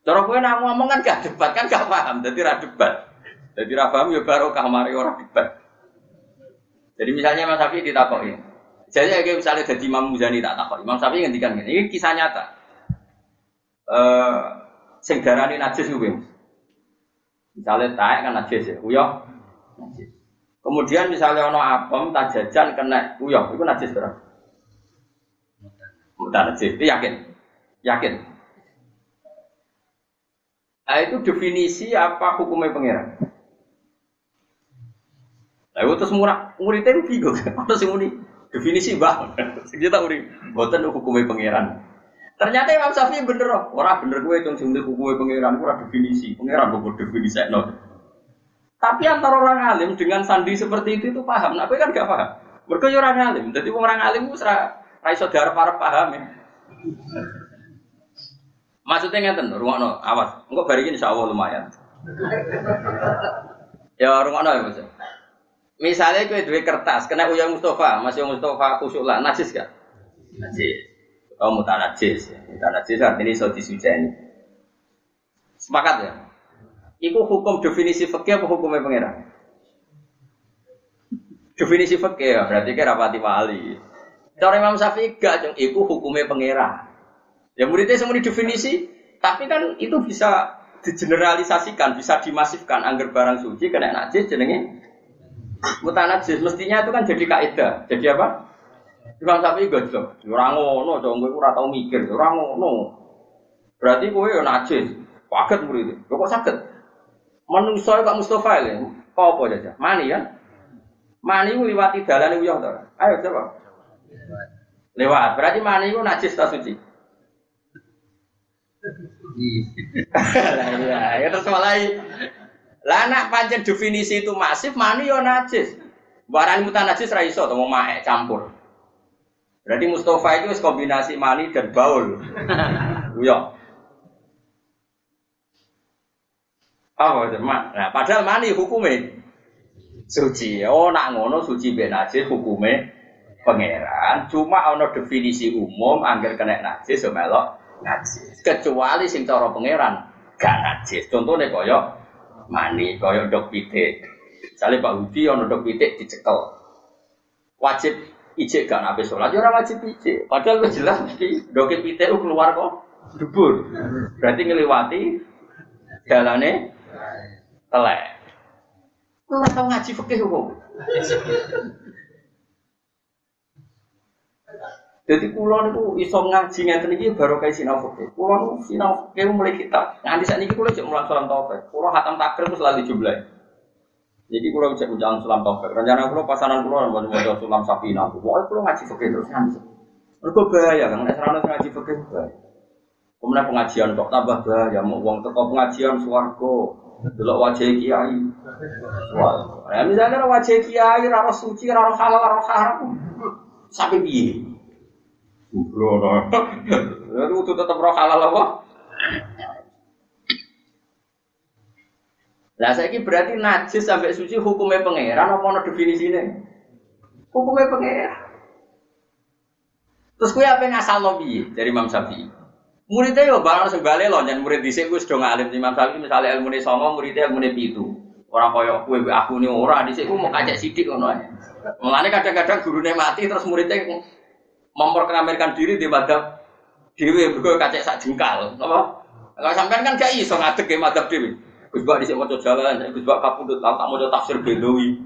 Cara kowe nak ngomong kan gak debat kan gak paham, jadi ra debat. Jadi rafamu ya baru kamari orang debat. Jadi misalnya Mas Safi ditakoki. Jadi kayak misalnya jadi Imam Muzani tak takut. Imam Safi ngendikan gini, ini kisah nyata. Eh, uh, sing darani najis kuwi. Misalnya taek kan najis ya, uyah. Kemudian misalnya ono apem tak jajan kena uyah, itu najis berapa? Mutan najis, itu yakin? Yakin? Nah, itu definisi apa hukumnya pangeran? Lah itu terus murah, muridnya itu bingung. Apa sih muni? Definisi bah. Kita uri, buatan hukumnya pangeran. Ternyata Imam Syafi'i bener loh. Orang bener gue itu sing hukumnya pangeran, ora definisi. Pangeran gue definisi no. Tapi antara orang alim dengan sandi seperti itu itu paham. Nah, kan gak paham. Mereka ya orang alim. Jadi orang alim itu serah rai saudara para paham ya. Maksudnya ngeten, no, awas. Enggak bari ini Allah lumayan. ya no ya maksudnya. Misalnya kue duit kertas, kena uyang Mustafa, masih Mustafa kusuk lah, najis gak? Najis. Oh muta najis, muta najis artinya so disujani. Sepakat ya? Iku hukum definisi fakir apa hukumnya pangeran? Definisi fakir ya, berarti kira rapati wali. Cara Imam Syafi'i gak, cung. Iku hukumnya pangeran. Ya muridnya semua definisi, tapi kan itu bisa digeneralisasikan, bisa dimasifkan. Angger barang suci kena najis jenenge mutanajis mestinya itu kan jadi kaidah. Jadi apa? Imam Syafi'i gojlok. Ora ngono, dong kowe ora tau mikir, ora ngono. Berarti kowe yo najis. Kaget murid. Kok kok sakit? Menungso kok Mustafa ya. Kok apa aja? Mani ya? Mani liwati dalane uyah to. Ayo coba. Lewat. Berarti mani ku najis ta suci? Iya, ya terus mulai lah nak pancen definisi itu masif, mani yo najis. Barang mutan najis ra iso mau mae campur. Berarti Mustafa itu kombinasi mani dan baul. Yo. Apa oh, Nah, padahal mani hukumnya suci. Oh, nak ngono suci ben najis hukumnya pangeran. Cuma ono definisi umum angger kena najis so melok najis. Kecuali sing cara pangeran gak najis. Contohnya koyo mani kaya dok pitik. Misalnya Pak Hudi ono dok pitik dicekel. Wajib ijek gak nabi sholat, ya wajib ijek. Padahal wis jelas mesti dok pitik keluar kok dubur. Berarti ngelewati dalane telek. Ora ngaji fikih kok. Jadi kulo niku iso ngaji ngeten iki baru kayak sinau fikih. Kulo niku sinau fikih mulai kitab. Nganti sakniki kulo cek mulang sulam taufik. Kulo hatam takrir wis lali jumlah. Jadi kulo cek ujian sulam taufik. Rencana kulo pasanan kulo mau sulam sapina. Pokoke kulo ngaji fikih terus nganti. Mergo bahaya kan nek serana ngaji fikih bahaya. Kemudian pengajian kok tambah bahaya mau uang teko pengajian swarga. Delok wajah kiai. Wah, ya misalnya wajah kiai raro suci, raro halal, raro haram. Sampai piye? Bro, itu tuh tetap roh halal apa? Nah, saya berarti najis sampai suci hukumnya pangeran apa no definisinya? Hukumnya pangeran. Terus kue apa yang asal lobby dari Imam Syafi'i? Muridnya yo barang sebalik loh, jangan murid di sini gue sudah ngalim Imam Syafi'i misalnya ilmu songo, muridnya ilmu pitu. Orang koyo kue aku nih ora di sini mau kacek sidik ae. Mulane kadang-kadang gurunya mati terus muridnya memperkenalkan diri di madhab dewi bergo kacek sak jengkal. Apa? Kalau sampean kan gak iso ngadeg ke madhab dewi. Gus Bak dhisik maca jalan, Gus Bak kapundhut tak maca tafsir Bedawi.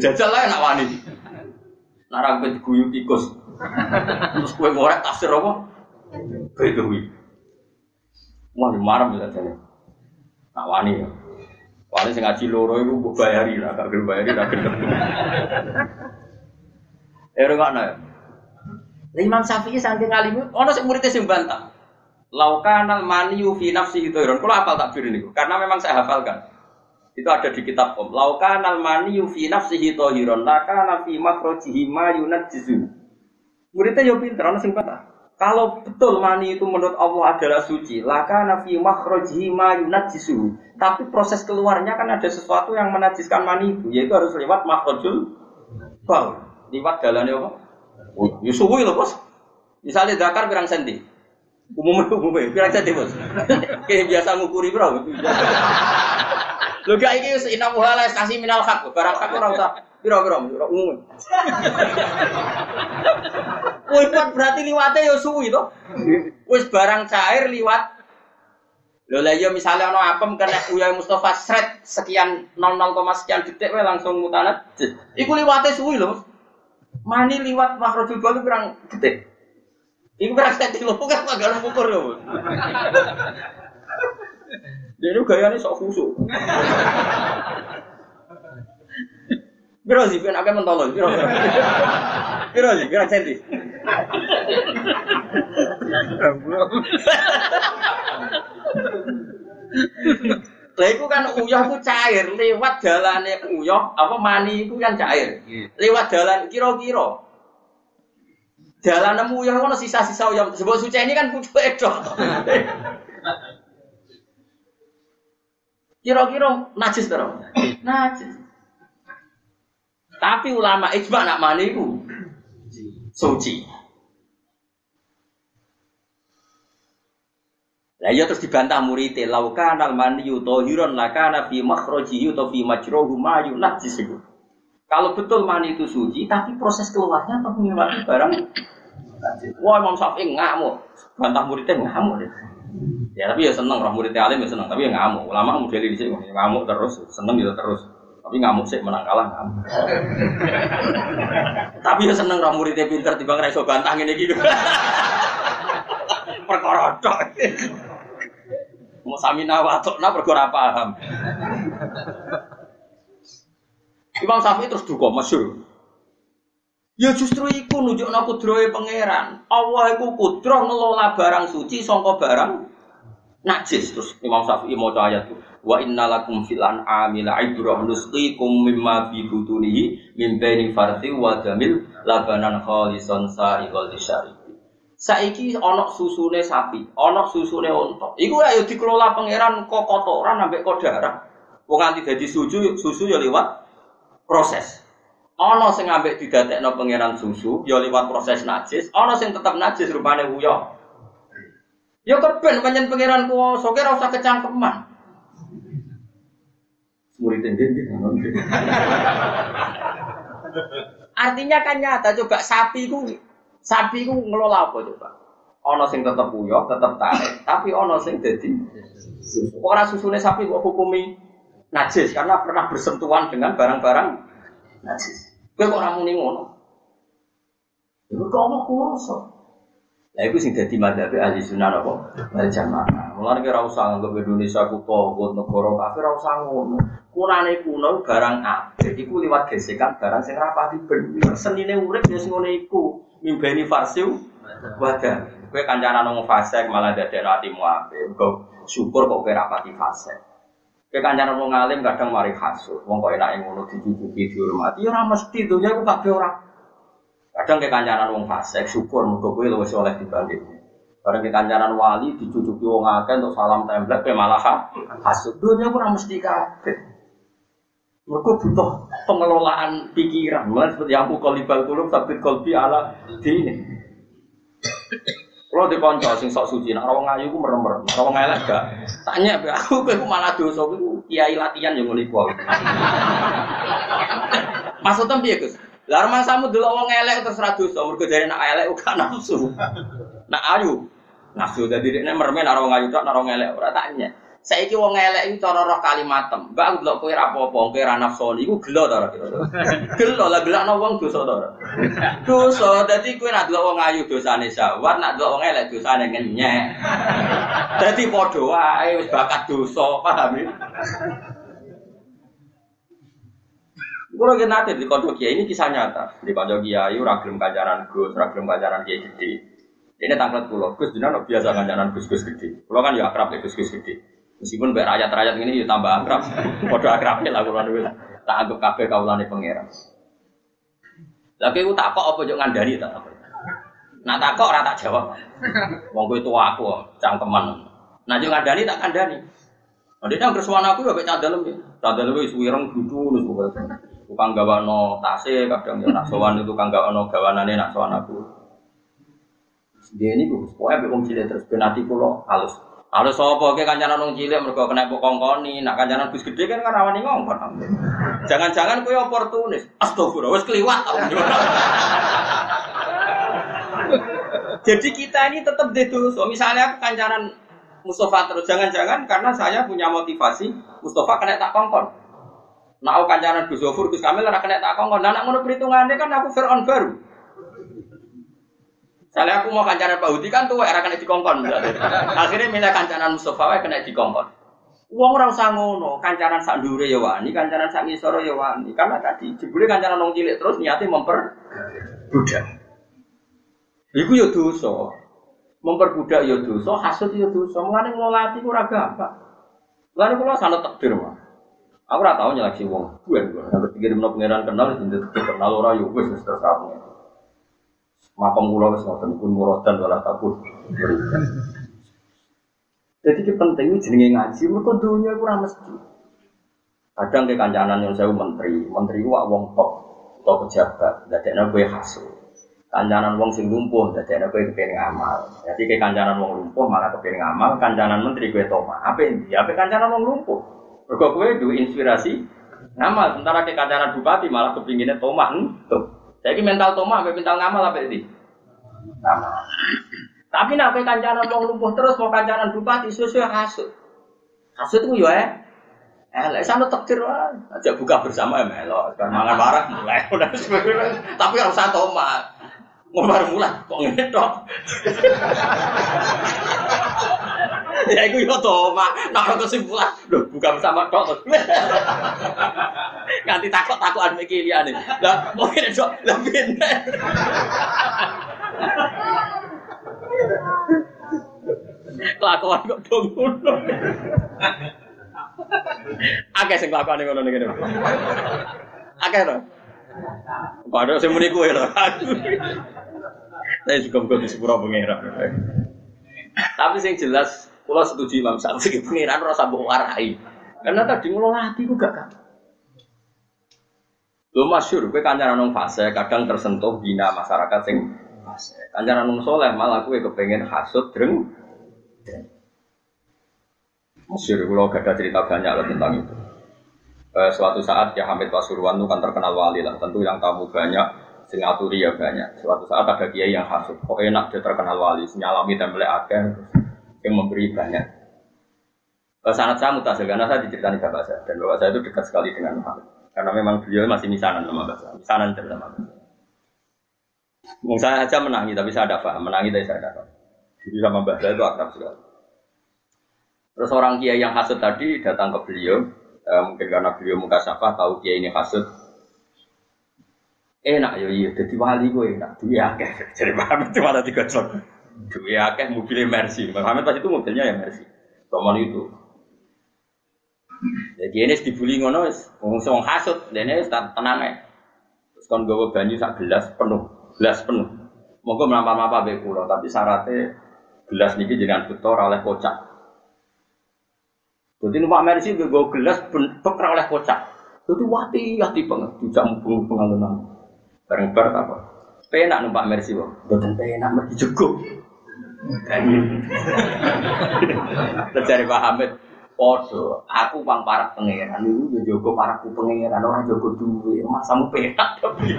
Jajal lah nak wani. Nara kowe diguyu tikus. Terus kowe ngorek tafsir apa? Bedawi. Wah, marah bisa jadi. Nak wani ya. Paling sing ngaji loro iku mbok bayari lah, gak bayari gelem. Eh rungokno ya. Imam Syafi'i saking alim ono sing muridé sing bantah. Laukanal maniyu fi nafsi dhairon. Kalau hafal takbir ini, karena memang saya hafalkan. Itu ada di kitab Om. Laukanal maniyu fi nafsihi dhahiron, lakana fi makhrajihi ma yunajjizu. Muridnya yo pinter, ono sing bantah. Kalau betul mani itu menurut Allah adalah suci, laka nafi makhrajihi ma yunajjisu. Tapi proses keluarnya kan ada sesuatu yang menajiskan mani itu, yaitu harus lewat makhrajul baul. Lewat jalannya apa? Ya suwi loh bos. Misalnya dakar pirang senti. Umumnya umumnya pirang senti bos. Kayak biasa ngukuri bro. Lho gak iki wis inamu halal kasih minal hak, barang hak ora usah pira-pira umum. Liwat berarti liwatnya ya suwi to. Wis barang cair liwat. Lho lah ya misalnya ono apem kena Uya Mustafa sret sekian 00, sekian detik wae langsung mutanat. Iku liwatnya suwi lho. Mani liwat makhrajul balu kurang detik. Iku detik lho kan gak ukur ya. Jadi gayanya sok khusyuk. Biro sih, kan akan mentolong. Biro, biro sih, biro senti. Lah iku kan uyah ku cair lewat dalane uyah apa mani iku kan cair. Lewat dalan kira-kira. Dalan uyah ono sisa-sisa uyah. Sebab suci ini kan pucuk edok. Kira-kira najis to? Najis. Tapi ulama ijma nak mani iku suci. Lah ya terus dibantah murid lauka nal maniyu tahiron lakana fi makhrajihi atau fi majruhu ma yunajjis itu. Kalau betul mani itu suci, tapi proses keluarnya tetap melewati barang Wah Imam Syafi'i ngamuk, bantah muridnya ngamuk deh. Ya tapi ya seneng, roh muridnya alim ya seneng, tapi ya ngamuk. Ulama model di sini ngamuk terus, seneng gitu terus. Tapi ngamuk sih menang kalah ngamuk. tapi ya seneng roh muridnya pinter tiba ngerasa bantah ini gitu. Perkara Mau samina watokna perkara paham. Imam Syafi'i terus duka masyur. Ya justru iku nunjukno kudrohe pangeran. Allah iku kudroh ngelola barang suci sangka barang najis. Terus Imam Syafi'i maca ayat itu. Wa innalakum fil an'ami la'ibrah nusqikum mimma fi butunihi min baini farthi wa jamil labanan khalisan sa'iqal lisyari. Saiki ana susune sapi, ana susune unta. Iku ayo dikelola pangeran kok kotoran ambek kok darah. Wong nganti dadi susu, susu ya lewat proses. Ana sing ambek didadekno pangeran susu ya lewat proses najis, ana sing tetep najis rupane wuya. Ya keben pancen pangeran kuwasa ora usah kecangkeman. Murid ndi Artinya kan nyata coba sapi ku Sapi ku ngelola apa coba? Ono sing tetep uyah, tetep tarik, tapi ono sing dadi. Ora susune sapi kok hukumi najis karena pernah bersentuhan dengan barang-barang najis. Kowe kok ora muni ngono? Iku kok apa kuwasa? Lah iku sing dadi madzhab ahli sunnah apa? Wal jamaah. Mulane kira usah nganggep Indonesia ku togut negara kafir ora usah ngono. Kunane kuno barang apik iku liwat gesekan barang sing rapati bener. Senine urip ya sing ngene iku mimbeni farsiu wadah. Kowe kancanan ngomong fasek malah dadekno atimu apik. Kok syukur kok kowe rapati fasek. Kowe kancanan wong alim kadang mari hasud. Wong kok enake ngono dicucuki dihormati ya ora mesti dunya ku kabeh ora. Kadang ke kancanan wong fasek syukur mergo kowe luwih oleh dibanding. Bareng ke kancanan wali dicucuki wong akeh untuk salam template kowe malah hasud. Dunya ku ora mesti kabeh. Mereka butuh pengelolaan pikiran. Mulai seperti aku kolibal kulub sabit kolbi ala dini. Kalau di konco sing sok suci, nak rawang ayu ku merem merem, rawang elek gak. Tanya be aku, aku malah dosa, aku kiai latihan yang mulai kuat. Maksudnya piye Gus? Lah samu dulu wong elek terus ra dosa, mergo jare nak elek uga nafsu. Nak ayu nafsu dadi dekne mermen ora wong ayu tok ora wong elek ora tanya. Saiki wong elek iki cara roh kalimatem. Mbak aku delok kowe apa-apa, kowe ra nafsu iku gelo ta ora Gelo lah gelakno wong dosa ta ora? Dosa dadi kowe ra delok wong ayu dosane sawat, nak delok wong elek dosane ngenyek. Dadi padha wae wis bakat dosa, paham ya? Kulo ki nate di kanca kiai ini kisah nyata. Di kanca kiai ora kancaran Gus, ora kancaran kiai gede. Ini tangklet kulo, Gus jenengan biasa kancaran Gus-gus gede. Kulo kan ya akrab ya Gus-gus gede. Meskipun mbek rakyat-rakyat ini ya tambah akrab. Padha akrabnya lah kulo niku. Tak anggap kabeh kawulane pangeran. Lah kowe tak kok apa yo ngandani tak apa. Nah tak kok ora tak jawab. Wong kowe tua aku, cangkeman. Nah yo ngandani tak kandani. Nah, dia nggak aku ya kayak cadel ya. Cadel itu wireng gitu, nus tukang gawano tase kadang ya nak sowan itu tukang gawano gawanane nak sowan aku dia ini gue pokoknya wong cilik terus benati kulo halus halus apa ke kancanan wong cilik mereka kena kongkoni. Nak kancanan bus gede kan kan rawani ngongkon. Jangan-jangan kue oportunis. Astagfirullah wes keliwat jadi kita ini tetap itu so misalnya aku kancanan Mustafa terus jangan-jangan karena saya punya motivasi Mustafa kena tak kongkon. Nah, aku kancanan Gus Zofur, Gus Kamil, kena tak kongkon. Nah, nak ngono perhitungannya kan aku Fir'aun baru. Saya aku mau kancanan Pak Hudi kan tuh era kena dikongkon. Akhirnya milih kancanan Mustafa kena dikongkon. Uang orang usah ngono, kancanan sak ndure ya wani, kancanan sak ngisor ya wani. Karena tadi jebule kancanan wong cilik terus niate memper budak. Iku ya dosa. Memperbudak ya dosa, hasud ya dosa. Mulane ngelati ku ora gampang. Mulane kula sanad takdir mah. Aku ora tau nyeleksi wong. Bukan gue. Yang ketiga di mana pangeran kenal, jadi kenal orang wes terus kamu. Makam kula wis pun muradan wala takut. Jadi itu penting jenenge ngaji, mereka dunia kurang mesti. Kadang ke kancanan yang saya menteri, menteri wak wong top atau pejabat, ada gue hasil. Kancanan wong sing lumpuh, ada gue kepengen ngamal. Jadi ke kancanan wong lumpuh malah kepengen ngamal, kancanan menteri gue toma. Apa ini? Apa kancanan wong lumpuh? Mergo kowe duwe inspirasi ngamal, sementara ke kancanan bupati malah kepinginnya tomah tuh. Jadi mental tomah, apa mental ngamal apa ini? Ngamal. Tapi nak kowe kancanan wong lumpuh terus mau kancanan bupati sesuai hasut. Hasut itu ya Eh, sana takdir wae. Aja buka bersama ya melo. Mangan warak mulai. Tapi harus satu tomah. Ngomar mulai kok ngene tok. ya iku yo to, Mak. Nek kesimpulan, lho bukan bersama tok. Nganti takut-takutan iki liyane. Lah, tok, lah pindah. Kelakuan kok dong ngono. Akeh sing kelakuan ngono ngene. Akeh to. Padahal sing muni kowe lho. Saya juga bukan di sepura pengira. Tapi yang jelas kalau setuju Imam Syafi'i pengiran rasa warai. Karena tadi ngelola hati juga kan. Lo masyur, gue kancaran nong fase, kadang tersentuh bina masyarakat sing fase. Nong soleh malah gue kepengen hasut dreng. Masyur, kalau gak ada cerita banyak lah tentang itu. Eh, suatu saat ya Hamid Pasuruan itu kan terkenal wali lah. Tentu yang tamu banyak, sing ya banyak. Suatu saat ada kiai yang hasut, kok enak dia terkenal wali, senyalami dan akeh yang memberi banyak. Sanat saya mutasil karena saya diceritakan bapak saya dan bapak saya itu dekat sekali dengan Muhammad karena memang beliau masih misanan sama bapak saya, misanan cerita sama bapak saya. saya aja menangi tapi saya ada paham, menangi tapi saya ada paham. Jadi sama bapak itu akrab sekali. Terus orang kiai yang hasut tadi datang ke beliau, eh, mungkin karena beliau muka safah tahu kiai ini hasut. Enak ya iya, jadi wali gue enak, dia akeh. Jadi Muhammad cuma ada tiga Duwe akeh mobilnya Mercy. Muhammad pas itu mobilnya ya Mercy. Tomal itu. Jadi ini dibully ngono wis wong hasut, dene wis tenang ae. Terus kon gawa banyu sak gelas penuh, gelas penuh. Monggo mlampah-mlampah be kula, tapi syaratnya gelas niki jangan betul oleh kocak. Jadi numpak Mercy gue gelas beker oleh kocak. Jadi wati hati banget, tidak mau pengalunan. Bareng bar apa? Penak numpak Mercy wong, boten penak mergi jeguk. Terjadi Pak Hamid, Podo, aku pang para pangeran itu ya jogo paraku pangeran orang jogo duwe, masamu penak tapi.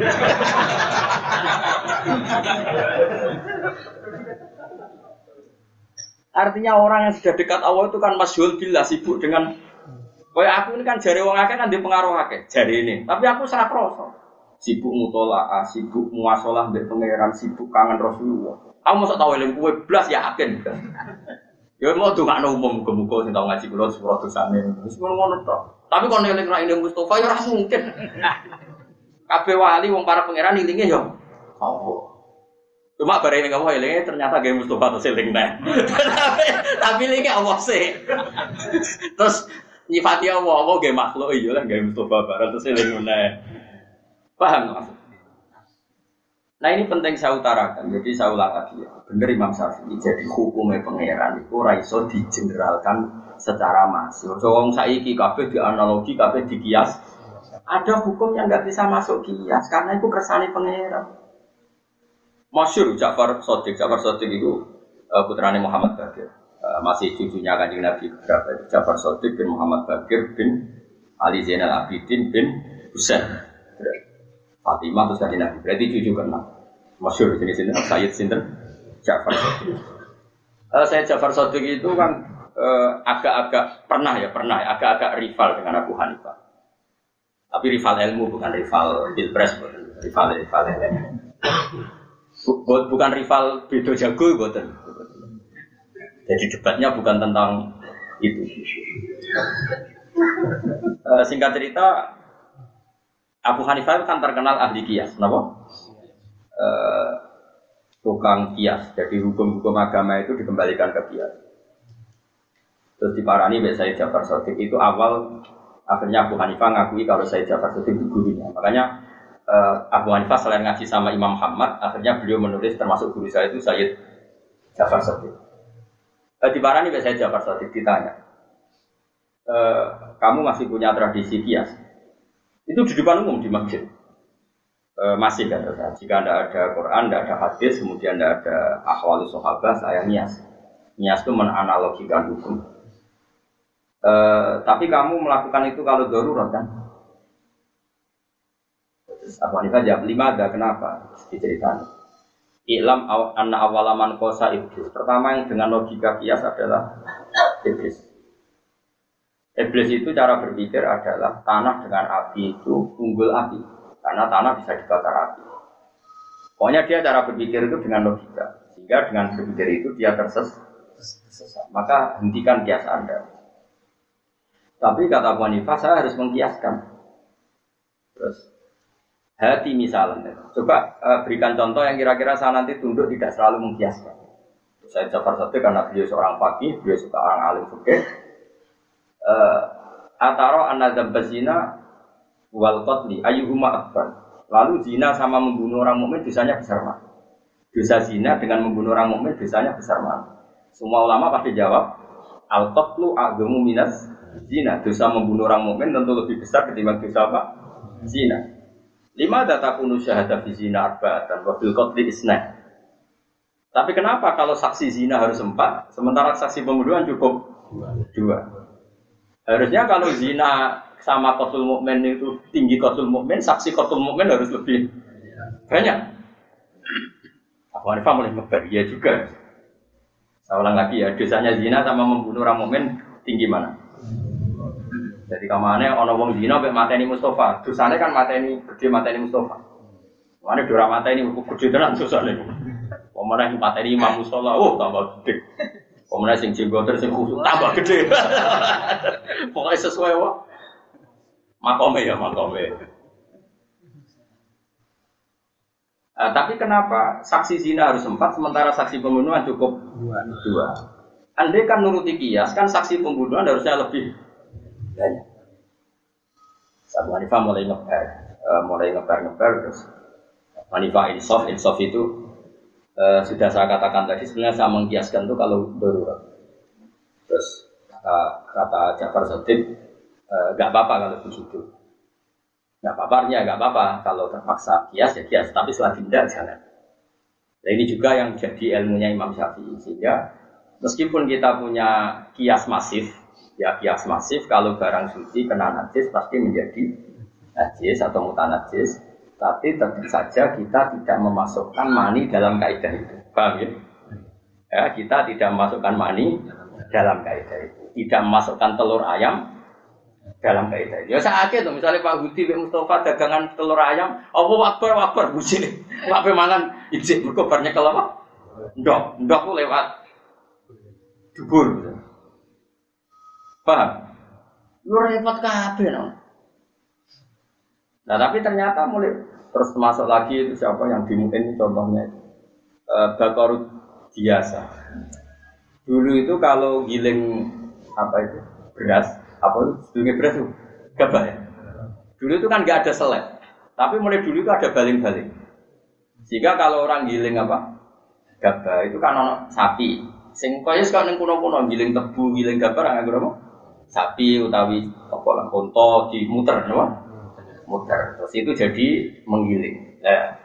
Artinya orang yang sudah dekat Allah itu kan masyhur bila sibuk dengan Kayak aku ini kan jari wong akeh kan di pengaruh akeh, jari ini. Tapi aku sangat kroso. Sibuk mutolaah, sibuk muasalah mbek pangeran, sibuk kangen Rasulullah. Aku masa tahu eling kue blas yakin. Ya mau tuh nggak umum muka-muka sing tau ngaji kula sepuluh dosane. Wis ngono tok. Tapi kalau eling ra eling Mustofa ya ora mungkin. Kabeh wali wong para pangeran ilinge ya Allah. Cuma bareng ini kamu elingnya ternyata gaya Mustafa atau seling tapi tapi ini Allah sih. Terus nyifati Allah, Allah gaya makhluk iya lah gaya Mustafa bareng terus seling Paham maksud? Nah ini penting saya utarakan, jadi saya ulang lagi ya. Bener Imam Syafi'i, jadi hukumnya pangeran itu raiso digeneralkan secara masif. So wong saiki kabeh di analogi, kabeh di kias. Ada hukum yang nggak bisa masuk kias karena itu kersane pangeran. Masyur Ja'far Sodik, Ja'far Sodik itu uh, putranya Muhammad Bakir. Uh, masih cucunya kanjeng Nabi berapa? Ja'far Sodik bin Muhammad Bakir bin Ali Zainal Abidin bin Husain. Fatimah terus kanjeng Nabi. Berarti cucu keenam. Masyur jenis ini Sayyid Sinten Ja'far Sodik. Uh, saya Ja'far Sodik itu kan agak-agak uh, pernah ya pernah ya, agak-agak rival dengan Abu Hanifah. Tapi rival ilmu bukan rival pilpres, rival rival ilmu. Bukan rival bedo jago, bukan. Jadi debatnya bukan tentang itu. Uh, singkat cerita, Abu Hanifah kan terkenal ahli kias, kenapa? Uh, tukang kias. Jadi hukum-hukum agama itu dikembalikan ke kias. Terus di Parani, saya Jafar Sotik itu awal akhirnya Abu Hanifah ngakui kalau saya Jafar Sotik itu gurunya. Makanya uh, Abu Hanifah selain ngaji sama Imam Muhammad, akhirnya beliau menulis termasuk guru saya itu Sayyid Jafar Sotik. Uh, di Parani, saya Jafar Sotik ditanya, uh, kamu masih punya tradisi kias? Itu di depan umum di masjid. E, masih kan, jika tidak ada Quran, tidak ada hadis, kemudian tidak ada ahwal sahabat, saya nias. Nias itu menanalogikan hukum. E, tapi kamu melakukan itu kalau darurat kan? Abu Hanifah jawab lima ada kenapa? Diceritakan. Ilam anna awalaman kosa iblis. Pertama yang dengan logika kias adalah iblis. Iblis itu cara berpikir adalah tanah dengan api itu unggul api karena tanah bisa dibakar api. Pokoknya dia cara berpikir itu dengan logika sehingga dengan berpikir itu dia tersesat. Maka hentikan kias Anda. Tapi kata Abu saya harus mengkiaskan. Terus hati misalnya. Coba uh, berikan contoh yang kira-kira saya nanti tunduk tidak selalu mengkiaskan. Saya Jafar satu karena beliau seorang fakih, beliau suka orang alim fikih uh, ataro anadzab zina wal qatli ayyuhuma akbar. Lalu zina sama membunuh orang mukmin dosanya besar mana? Dosa zina dengan membunuh orang mukmin dosanya besar mana? Semua ulama pasti jawab al qatlu aghamu minas zina. Dosa membunuh orang mukmin tentu lebih besar ketimbang dosa apa? Zina. Lima data kunu syahadah fi zina arba'atan wa fil qatli isna. Tapi kenapa kalau saksi zina harus empat, sementara saksi pembunuhan cukup dua? Harusnya kalau zina sama kotul mukmin itu tinggi kotul mukmin, saksi kotul mukmin harus lebih banyak. Abu Hanifah mulai ngebar, iya juga. Saya ulang lagi ya, dosanya zina sama membunuh orang mukmin tinggi mana? Jadi kamane ono wong zina mek mateni Mustafa, dosane kan mateni gede mateni Mustafa. Mana dora mateni gede tenan dosane. Pemana mateni Imam Mustofa, oh tambah gede. Pemenang sing jenggoter sing khusus tambah gede. Pokoknya sesuai wah. Makome ya makome. Uh, tapi kenapa saksi zina harus empat sementara saksi pembunuhan cukup dua? dua. Andai kan nuruti kias kan saksi pembunuhan harusnya lebih banyak. Sabu Hanifah mulai ngebar, uh, mulai ngebar ngebar terus Hanifah insaf insaf itu uh, sudah saya katakan tadi sebenarnya saya mengkiaskan itu kalau darurat. Terus kata, kata Jafar Sodik, eh, nggak uh, apa-apa kalau begitu. Nggak apa-apa, ya apa-apa kalau terpaksa kias ya kias, tapi setelah tidak jangan. Nah, ini juga yang jadi ilmunya Imam Syafi'i sehingga meskipun kita punya kias masif, ya kias masif kalau barang suci kena najis pasti menjadi najis atau mutanajis, tapi tentu saja kita tidak memasukkan mani dalam kaidah itu. Paham ya? Ya, kita tidak memasukkan mani dalam kaidah itu. Tidak memasukkan telur ayam dalam kaidah itu. Ya sakit tuh misalnya Pak Budi Pak Mustafa dagangan telur ayam, apa wakbar wakbar buji. Pak Pemanan izin berkobarnya kalau apa? Ndok, ndok lewat dubur. Paham? Lu repot kabeh no. Nah tapi ternyata mulai terus masuk lagi itu siapa yang dimungkin contohnya itu e, bakorut biasa. Dulu itu kalau giling apa itu beras apa itu sebelumnya beras itu gabah ya. Dulu itu kan nggak ada selek, tapi mulai dulu itu ada baling-baling. Sehingga kalau orang giling apa gabah itu kan ono sapi. Sing kaya sekarang kuno-kuno giling tebu, giling gabah nggak? Sapi utawi apa lah konto dimuter, apa? Muter. Terus itu jadi menggiling. Nah,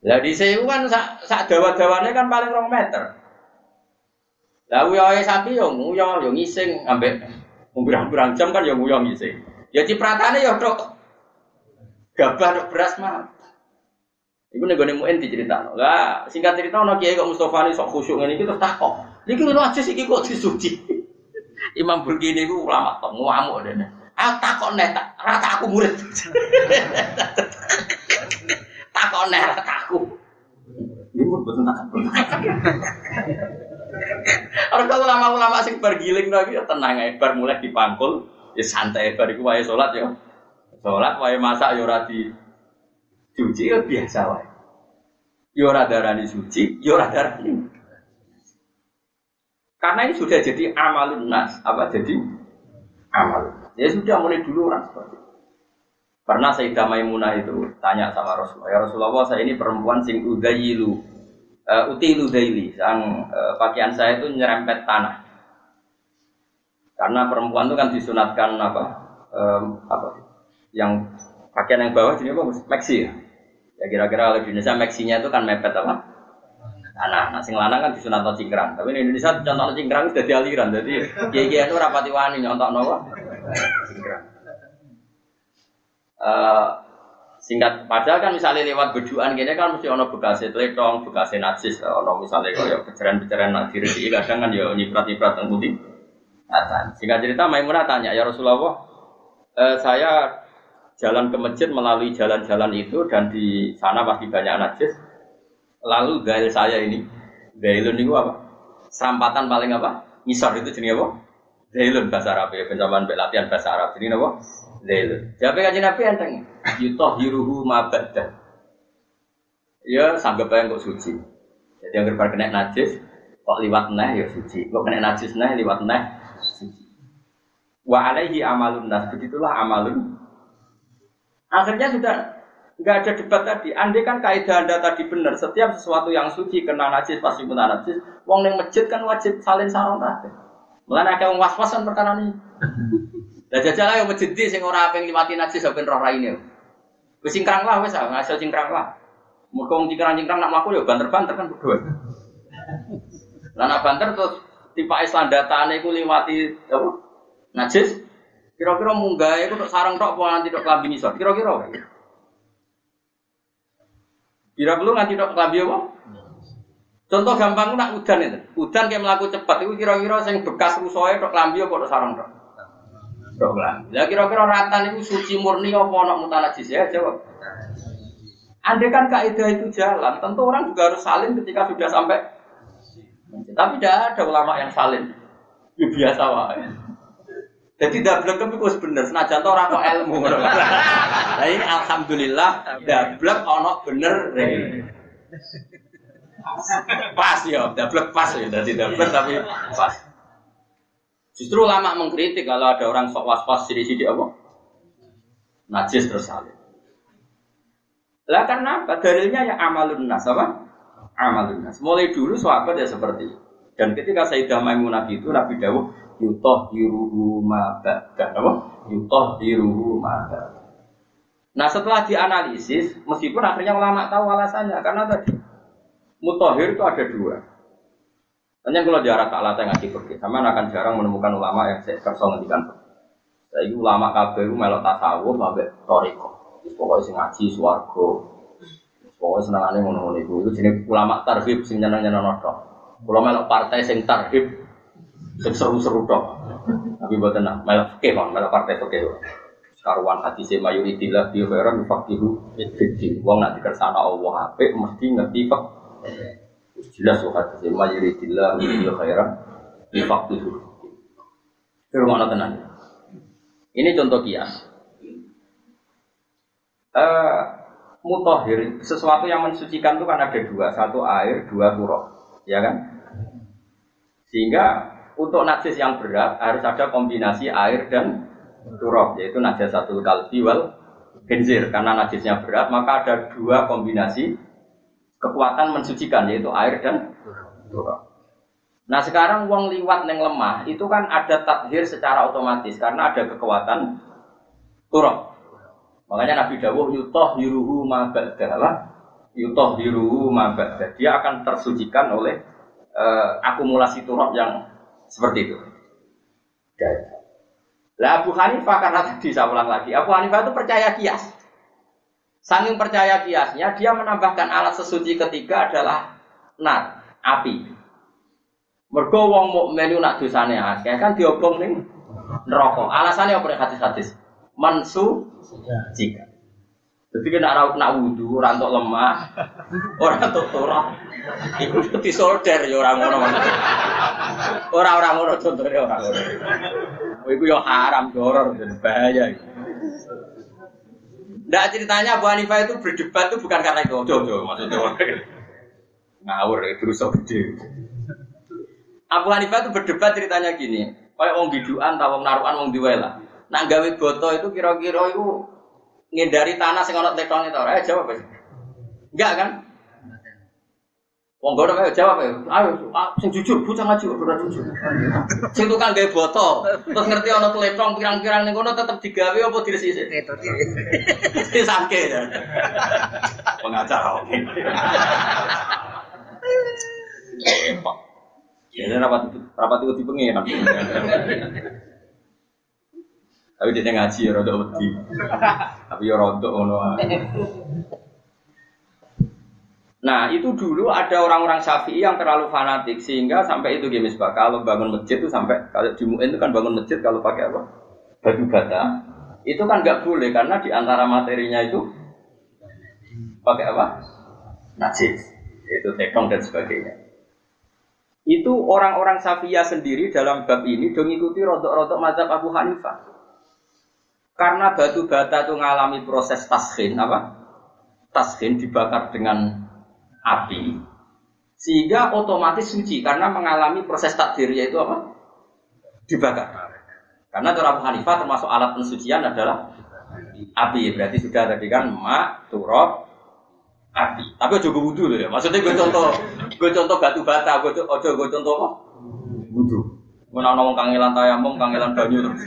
lah di sewu kan sak, sak dawa-dawane kan paling rong meter. Lah uyoe sapi yo nguyo yo ngising ambek pirang-pirang jam kan yo nguyo ngising. Ya cipratane yo tok gabah tok beras mah. Iku nek gone muen diceritakno. Lah singkat cerita ono kiai kok Mustofa ni sok khusyuk ngene iki terus takok. Niki lho aja iki kok disuci. Imam Burkini ku ulama tok ngamuk dene. Aku takon nek rata aku murid. takon nek rata aku. Pun betul tak Orang kalau ulama-ulama sing bergiling lagi ya tenang aja, bar mulai dipangkul, ya santai bar iku wae salat ya. Salat wae masak ya ora di cuci ya biasa wae. Ya ora darani suci, ya ora darani. Karena ini sudah jadi amalun nas, apa jadi amal. Ya sudah mulai dulu orang seperti itu. Pernah Sayyidah Maimunah itu tanya sama Rasulullah, ya Rasulullah saya ini perempuan sing udayilu, uh, utilu daily, sang uh, pakaian saya itu nyerempet tanah. Karena perempuan itu kan disunatkan apa, um, apa yang pakaian yang bawah jadi apa? Maxi ya. Ya kira-kira di Indonesia maxinya itu kan mepet apa? Tanah. Nah, sing lanang kan disunat cingkrang. Tapi di Indonesia contoh cingkrang sudah dialiran. Jadi kiai itu rapati wani nyontok nopo Uh, singkat padahal kan misalnya lewat beduan gini kan mesti ono bekasnya teletong, bekasnya najis, ono misalnya kalau pecahan-pecahan nanti rezeki kadang kan ya nyiprat-nyiprat yang putih. Nah, singkat cerita Maimunah tanya ya Rasulullah, uh, saya jalan ke masjid melalui jalan-jalan itu dan di sana pasti banyak najis. Lalu gail saya ini, gailun itu apa? Serampatan paling apa? Misor itu jenis apa? Zailun bahasa Arab ya, pencaman latihan bahasa Arab. Jadi apa? Zailun. Siapa kaji Nabi enteng? Yutoh hiruhu mabadah. Ya sanggap yang kok suci. Jadi yang berbar kena najis, kok liwat neh ya suci. Kok kena najis neh liwat neh suci. Wa alaihi amalun nas. Begitulah amalun. Akhirnya sudah nggak ada debat tadi. Andai kan kaidah anda tadi benar, setiap sesuatu yang suci kena najis pasti kena najis. Wong yang masjid kan wajib salin sarong tadi. Mulane akeh wong was-wasan perkara ini. Lah jajal ayo masjid sing ora pengen liwati najis ben roh raine. Wis singkrang lah wis ah, ngaso singkrang lah. Muga wong cingkrang-cingkrang nak mlaku ya banter-banter kan berdua. Lah nak banter terus tipe Islam datane iku liwati apa? Najis. Kira-kira munggah iku tok sarang tok apa nganti tok klambi ngisor? Kira-kira. Kira perlu nganti tok klambi apa? Contoh gampang nak udan itu. Udan kayak melaku cepat itu kira-kira yang bekas rusoe tok lambi apa tok sarang tok. Tok lambi. Lah kira-kira ratan itu suci murni apa ana mutanajis ya jawab. Andai kan kaidah itu jalan, tentu orang juga harus salin ketika sudah sampai. Tapi tidak ada ulama yang salin. Ya biasa wae. Jadi dablek itu kok bener, senajan to ora kok ilmu. Nah ini alhamdulillah dablek ono bener. Pas ya, double pas ya, jadi double tapi pas. Justru lama mengkritik kalau ada orang sok was-was sidi-sidi apa? Najis terus salib. Lah karena apa? Dalilnya yang amalun nas apa? Amalun nas. Mulai dulu sahabat ya seperti. Dan ketika Sayyidah Maimunah itu Nabi Dawud yutoh diruhu mabak apa? Yutoh mabak. Nah setelah dianalisis, meskipun akhirnya ulama tahu alasannya karena tadi Mutahhir itu ada dua. Hanya kalau jarak tak latih ngaji pergi, sama akan jarang menemukan ulama yang saya kerso ngendikan. Saya ulama kabeh itu melok tasawuf sampai toriko. Pokoknya sing ngaji swargo. Pokoknya senangane ngono-ngono itu. Itu jenis ulama tarhib sing nyenang-nyenang tok. Kalau melok partai sing tarhib sing seru-seru tok. Tapi buat tenang, melok fikih bang, melok partai fikih. Karuan hati saya mayoritillah di khairan fakihu fiddin. Wong nak dikersana Allah apik mesti ngerti pak. Jelas kok hati saya mayoritillah di khairan fakihu. Kira mana tenang. Ini contoh kias. Uh, mutahhir sesuatu yang mensucikan itu kan ada dua, satu air, dua turok, ya kan? Sehingga untuk najis yang berat harus ada kombinasi air dan turab yaitu satu kalbi wal genzir karena najisnya berat maka ada dua kombinasi kekuatan mensucikan yaitu air dan turab. Nah sekarang uang liwat neng lemah itu kan ada tathir secara otomatis karena ada kekuatan turab. Makanya Nabi Dawuh yutoh yuruhu mabadalah yutoh yuruhu mabad. Dia akan tersucikan oleh uh, akumulasi turab yang seperti itu. Lah Abu Hanifah karena tadi saya ulang lagi, Abu Hanifah itu percaya kias. Saking percaya kiasnya, dia menambahkan alat sesuci ketiga adalah nar, api. Mergo wong mukmin nak dosane akeh kan diobong ning neraka. Alasannya apa hadis-hadis? Mansu jika. Jadi kena raut nak wudhu, orang lemah, orang untuk turah. Iku solder ya orang ngono. Orang-orang ngono contohnya orang ngono. Oh, itu ya haram, doror dan bahaya. Tidak ceritanya Abu Hanifah itu berdebat itu bukan karena itu. Ojo, ojo, maksudnya ngawur itu rusak gede. Abu Hanifah itu berdebat ceritanya gini. Kayak wong biduan, tahu wong naruhan, wong diwala. Nah gawe boto itu kira-kira itu ngindari tanah sing ana tekone ta ora? Eh jawab aja. Enggak kan? Wong gono ayo jawab ayo. Ayo sing jujur bocah ngaji kok ora jujur. Sing tukang gawe boto, terus ngerti ana teletong pirang-pirang ning kono tetep digawe apa diresiki? Wis sangke. Pengacara oke. Ya, rapat rapat itu dipengen. Tapi dia ngaji ya rada wedi. Tapi ya rada ngono. Nah itu dulu ada orang-orang syafi'i yang terlalu fanatik sehingga sampai itu gini pak kalau bangun masjid itu sampai kalau di itu kan bangun masjid kalau pakai apa? Batu bata. Itu kan nggak boleh karena di antara materinya itu pakai apa? Najis itu tekong dan sebagainya. Itu orang-orang Syafi'iyah sendiri dalam bab ini dong ikuti rodok-rodok mazhab Abu Hanifah. Karena batu bata itu mengalami proses taskin apa? Taskin dibakar dengan api sehingga otomatis suci karena mengalami proses takdirnya itu apa? Dibakar. Karena cara Abu Hanifah termasuk alat pensucian adalah api. Berarti sudah tadi kan mak, turab, api. Tapi ojo gue wudhu ya. Maksudnya gue contoh, gue contoh batu bata, gue ojo gue contoh apa? Wudhu. Gue ngomong kangelan tayamum, kangelan banyu terus.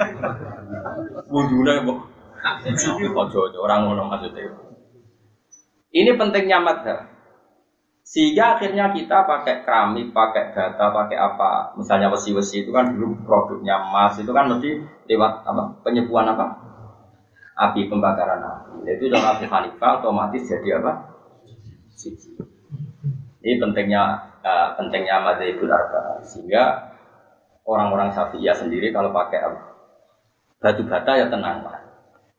Wudhunya kok. Ojo-ojo orang ngono maksudnya. Ini pentingnya madhab. Sehingga akhirnya kita pakai keramik, pakai data, pakai apa. Misalnya besi-besi itu kan dulu produknya emas itu kan mesti lewat apa? Penyebuan apa? Api pembakaran api. Itu dalam api Hanifah otomatis jadi apa? Ini pentingnya uh, pentingnya madzhabul arba. Sehingga orang-orang Syafi'iyah sendiri kalau pakai batu bata ya tenang lah.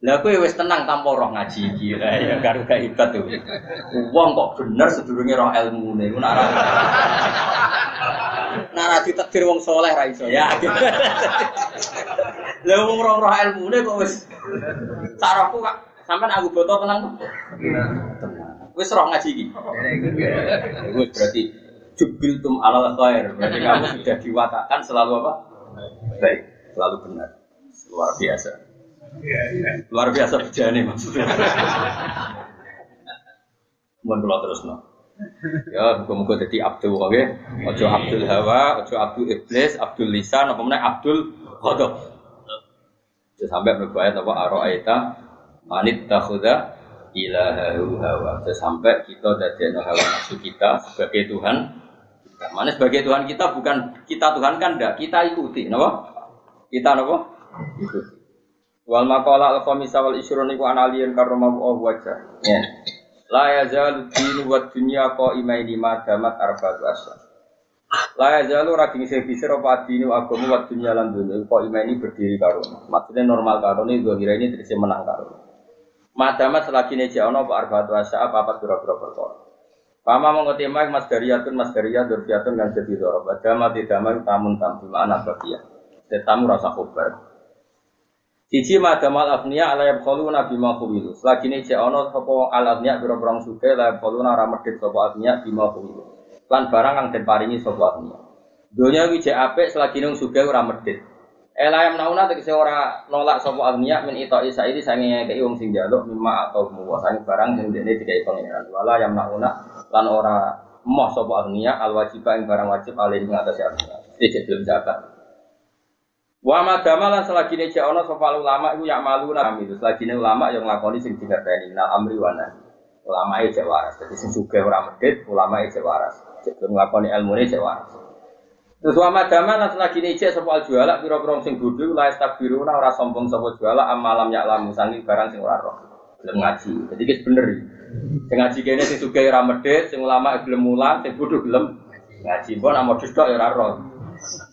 Lah kowe wis tenang tanpa roh ngaji iki ya karo gak hebat tuh. Wong kok bener sedurunge roh ilmune ku nek Nara ditakdir wong soleh ra iso ya. Lah wong roh roh ilmune kok wis sarahku kak sampean aku boto tenang. Tenang. Wis roh ngaji iki. Wis berarti jubiltum alal khair. Berarti kamu sudah diwatakan selalu apa? Baik, selalu benar luar biasa. Luar biasa bejane maksudnya. Mohon terus no. Ya, muka-muka jadi Abdul oke. Ojo Abdul Hawa, ojo Abdul Iblis, Abdul Lisan, apa mana Abdul Khodok. Sampai berbuat apa Aro'aita Manit takhuda ilahahu hawa. Sampai kita dadekno hawa nafsu kita sebagai Tuhan. Kita. Mana sebagai Tuhan kita bukan kita Tuhan kan enggak, kita ikuti, napa? Kita napa? Ikuti. Wal maqala al khamisa wal isrun iku analian karma Allah wajah. Ya. La yazalu dinu wa dunya qaimaini ma damat arba'atu asyhur. La yazalu ra ding sing bisir apa dinu agama wa dunya lan dunya qaimani berdiri karo. Maksudnya normal karo ini dua kira ini terus menang karo. Madamat selagi ini jauh nopo arba'atu asya apa apa pura-pura perkara. Pama mengotima mas dariyatun mas dariyah durfiyatun kan jadi dorob. Dama tidak mau tamun tamu anak bagia. Tetamu rasa kubar. Siji madamal afniya ala yabkhalu nabi ma khuwilu. Selagi ini jauh nopo sopo al afniya pura-pura suke la yabkhalu nara medit sopo afniya bima. Lan barang yang den paringi sopo afniya. Dunia wije apik selagi nung suke ora medit. Ela yang nauna tegese ora nolak sapa agniya min ito isa ini sange ngekeki wong sing njaluk mimma atau muwa sange barang sing dene dikai pangeran. Wala yang nauna lan ora moh sapa agniya al wajiba ing barang wajib alih ing atas agniya. Iki belum zakat. Wa madama lan selagi ne ana sapa ulama iku ya malu nami itu. Selagi ulama yang nglakoni sing dikerteni nal amri wa nahi. Ulama e waras. Dadi sing sugih ora medhit, ulama e waras. Cek nglakoni ilmune cek waras. Terus wa madama lan selagi ijek sapa juala pira-pira sing bodho la istabiruna ora sombong sapa juala amalam ya lamu sangi barang sing ora roh. Gelem ngaji. Jadi wis bener. Sing ngaji kene sing sugih ora medhit, sing ulama gelem mulang, sing bodho gelem ngaji. Mbok nak modus tok ya roh.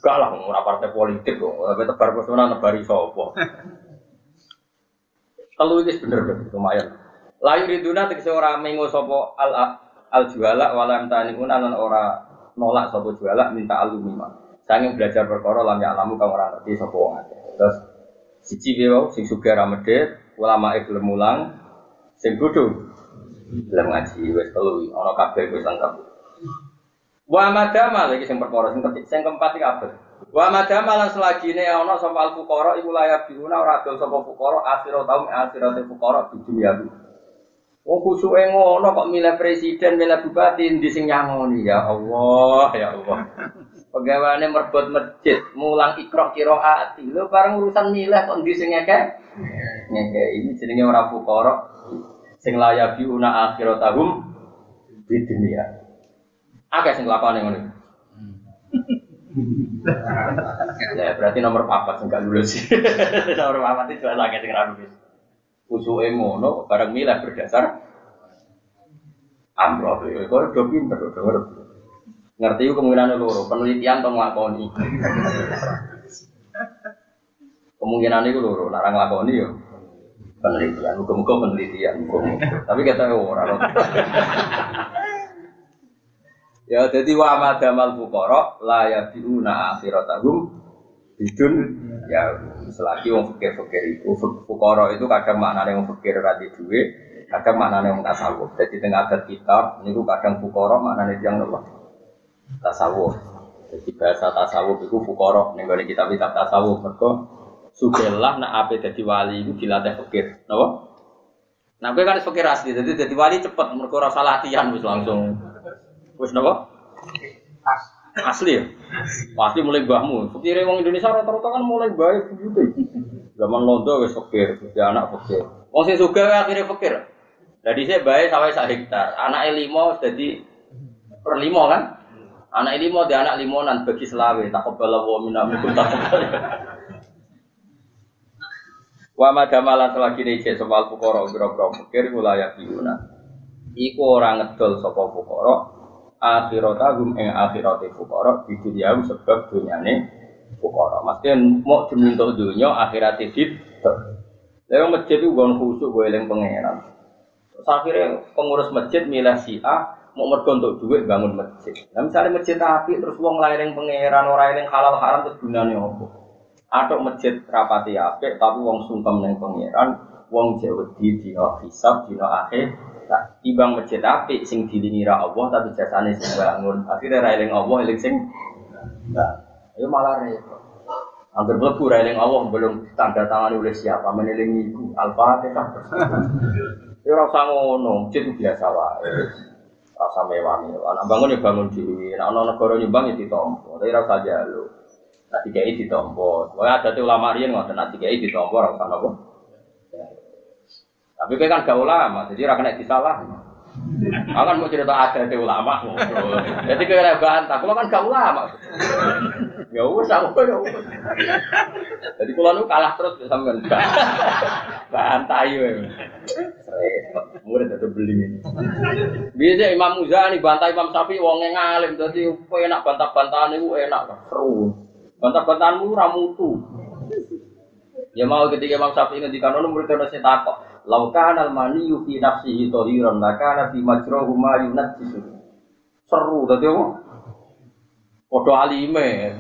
Gak lah ora partai politik kok. Tapi tebar pesona nebari sapa. Telu iki bener lumayan. Layu riduna tegese ora mengo sapa al al juala walam taniun lan ora nolak sapa jualak minta alumima. Sange belajar perkara lam alamu kang ora ngerti sapa wong. Terus siji wae sing sugih ra medhit, ulama gelem mulang, sing bodho gelem ngaji wis telu ana kabeh wis lengkap. Wa madama lagi sing perkara sing ketik sing keempat iki kabeh. Wa madama lan selagine ana sapa al fuqara iku layak diuna ora adol sapa fuqara akhir tahun akhirate fuqara di dunia Oh kusuke ngono kok milih presiden, milih bupati di sing nyangoni ya Allah, ya Allah. Pegawainya merbot masjid, mulang ikro kiro hati. Lo bareng urusan milih kok di sing ngeke. Ngeke ini jenenge ora fuqara sing layak diuna akhiratahum di dunia. Akeh sing lakone ngono. ya berarti nomor papat sing gak lulus. nomor papat itu lagi sing ra lulus. Usuke ngono bareng milah berdasar amroh itu udah pinter udah ngerti ngerti kemungkinan loro penelitian atau ngelakoni kemungkinan itu loro larang ngelakoni ya penelitian. Muka-muka penelitian tapi kata orang ya jadi wa madamal fuqara la yabiuna akhiratahum bidun. Ya selagi wong fikir-fikir itu fukoro itu kadang maknanya wong fikir radi duwe kadang maknanya wong tasawuf. Jadi tengah adat kitab ini kadang fukoro maknanya yang nopo? Tasawuf. Jadi bahasa tasawuf itu fukoro nih kalau kitab kitab tasawuf. Mereka sugelah nak apa jadi wali itu dilatih fikir nopo? Nah gue kan fikir asli jadi jadi wali cepet mereka rasa latihan wis langsung wis nopo Asli ya? Pasti mulai mbahmu. Pikirnya wong Indonesia rata-rata kan mulai baik begitu. Zaman londo wis fakir, dia anak fakir. Wong sing sugih akhirnya fakir. Jadi saya baik sampai sak hektar. Anak limo jadi per limo kan? Anak limo dia anak limonan bagi selawe. Tak kebala wa minna minkum tak Wa madamalan selagi dicek soal fukoro biro-biro fakir wilayah diuna. Iku orang ngedol sapa fukoro akhiratahum ing akhirate fuqara di dunia sebab dunyane fuqara. Maksudnya mau diminta dunia akhirate dit. Lalu masjid itu gon khusuk gue eling pangeran. Terus akhirnya pengurus masjid milih si A mau mergo untuk duit bangun masjid. Nah misalnya masjid api terus wong lain pangeran orang yang halal haram terus gunane opo? Atau masjid rapati api tapi wong sungkem neng pangeran, wong jauh di dino hisab dino akhir tak ibang masjid api sing dilingi ra Allah tapi jasane sing bangun akhirnya ra eling Allah eling sing enggak ayo malah repot Angger mlebu ra eling Allah belum tanda tangan oleh siapa menelingi iku Al-Fatihah Ya ora usah ngono masjid biasa wae rasa mewah-mewah nah, bangun ya bangun dhewe nek ana negara nyumbang ya ditampa tapi ora usah njaluk tiga ini ditompo. Pokoknya ada ulama rian ngotot. Nah, tiga ini ditompo, rasa nopo. Tapi kan gak ulama, jadi ora kena disalah. Aku kan mau cerita ada di ulama. Jadi kira bantah, kalau kan gak ulama. Ya wes aku ya. Jadi kalau nu kalah terus ya sampean. Bantah yo. Murid ada beli ini. Biasa Imam Muzani bantah Imam Syafi'i wonge ngalim dadi enak bantah-bantahan itu enak seru. Bantah-bantahan mu ra mutu. Ya mau ketika Imam Syafi'i ngendikan ono murid ono sing takok. Laukan al maniyu fi nafsihi tohiron, maka nabi majrohu ma yunajjisu. Seru tadi apa? Podo alime.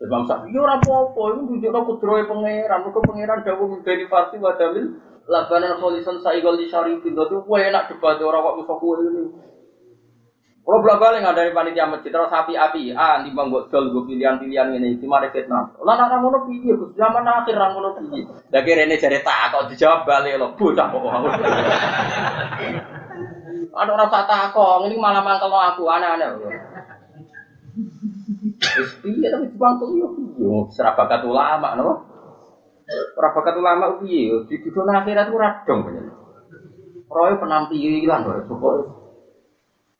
Imam Syafi'i ya ora apa-apa, iku nunjukno kudrohe pangeran, mergo pangeran dawuh dari farsi wa dalil labanan kholisan saigol di syarifin. Dadi enak debat ora kok iso ini. Kalau belak balik nggak dari panitia masjid terus api api, ah di bang dol gue pilihan pilihan ini, di mana fitnah. Lah nak ngono piye, Gus? Zaman akhir nang ngono piye? Lah kira ini jadi tak kok dijawab balik lo, bocah kok. Ada orang tak kok, ini malah mangkel aku aneh-aneh. Terus piye tapi dibangkul yo piye? Serabakat ulama, no? Serabakat ulama piye? Di dunia akhirat itu bener. Roy penampilan, roy,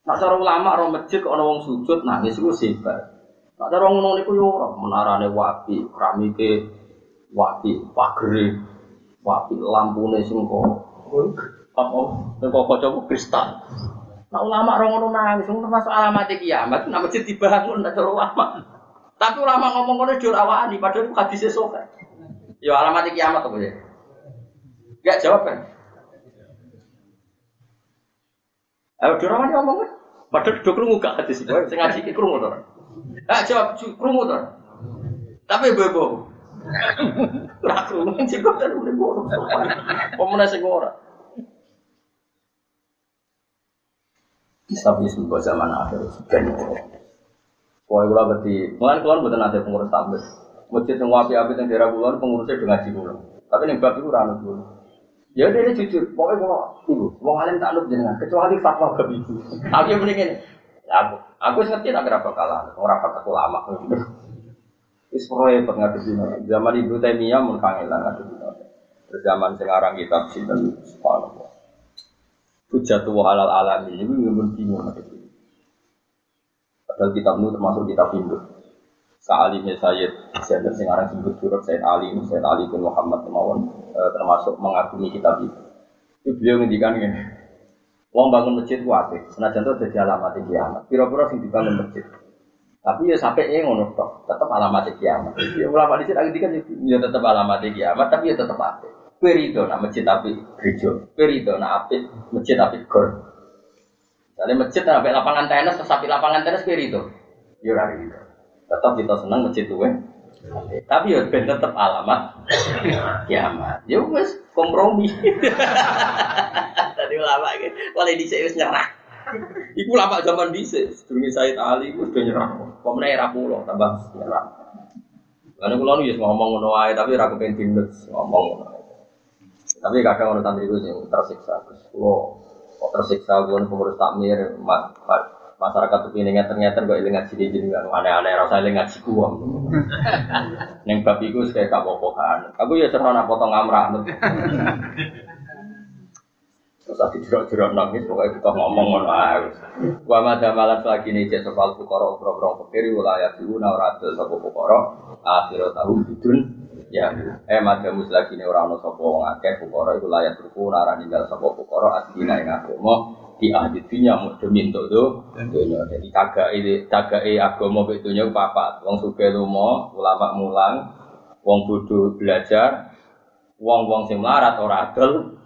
Nak cara ulama orang masjid kok wong sujud nangis iku sebar. Nak cara ngono niku yo ora menarane wapi, keramike wapi, pagere wapi, lampune sing kok apa nek kok coba kristal. Nak ulama orang ngono nangis, termasuk alamat kiamat, nak masjid dibangun nak cara ulama. Tapi ulama ngomong ngono jur awani padahal itu hadis esok. Yo alamat kiamat apa ya? Gak jawab kan? Ayo, Durawan ngomong kan? Padahal do krungu gak hadis itu. Sing ngaji iki krungu to. Ah jawab krungu to. Tapi bebo. Ora krungu sing kok kan udah ngono. Pemene sing ora. Tapi sebuah zaman akhir dan Wah, kalau berarti, mulai keluar bukan ada pengurus tambah. Masjid yang wapi-api yang daerah kulon pengurusnya dengan cipulo. Tapi yang bab itu ranut dulu. Ya udah ini jujur, pokoknya kalau ibu, mau alim tak lup jenengan, kecuali fatwa ke ibu. Aku yang mendingin, aku, aku ngerti tak berapa kalah, orang kata aku lama. Wis proyek ngadepi dino. Zaman Ibu Taimiyah mun kangelan dino. Zaman sekarang kita sinten subhanallah. Hujjatu halal alami ini mun bingung ngadepi. Padahal kitab itu termasuk kitab Hindu. Sa'alimnya Sayyid Sayyid sing aran sebut Durut Sayyid Ali Sayyid Ali bin Muhammad Temawon eh, termasuk mengagumi kitab itu. Itu beliau ngendikan ini. Wong bangun masjid ku apik, senajan itu jadi alamat kiamat. Piro-piro sing dibangun masjid. Tapi ya sampai ini ngono tok, tetap alamat kiamat. Ya ulama di sini kan ya tetap alamat kiamat, tapi ya tetap apik. Kowe rido nak masjid api gereja, kowe rido nak api masjid api gor. Misalnya masjid sampai lapangan tenis, sampai lapangan tenis kowe rido. Ya rido. Tetap kita senang masjid tuh Tapi ya ben tetap alamat kiamat. Ya wes kompromi. Tadi ulama gitu, kalau di wis nyerah. Iku lama zaman dhisik, sedurunge Said Ali iku sudah nyerah. Pemene era pulau tambah nyerah. Karena kulo nu ya ngomong ngono ae tapi ora kepen tindes ngomong ngono. Tapi kadang ono santri ku sing tersiksa. Kulo kok tersiksa kulo pengurus takmir masyarakat tuh ini ternyata gak ilang ngaji di kan aneh-aneh rasa ilang ngaji gua neng babi gue kayak kabokohan aku ya nak potong amrah. Terus tadi jerok-jerok nangis pokoknya kita ngomong ngono ae. Wa madha malat lagi nih cek soal fukara bro-bro fakir wilayah diuna ora adil sapa fukara akhir tahun bidun ya. Eh madha lagi nih orang ono sapa wong akeh fukara iku layak ruku ora ninggal sapa fukara adina ing agama di ahli dunia demi untuk tuh dunia jadi tagai tagai agama betunya papat wong suge lumo ulama mulang wong bodoh belajar wong wong sing melarat ora adol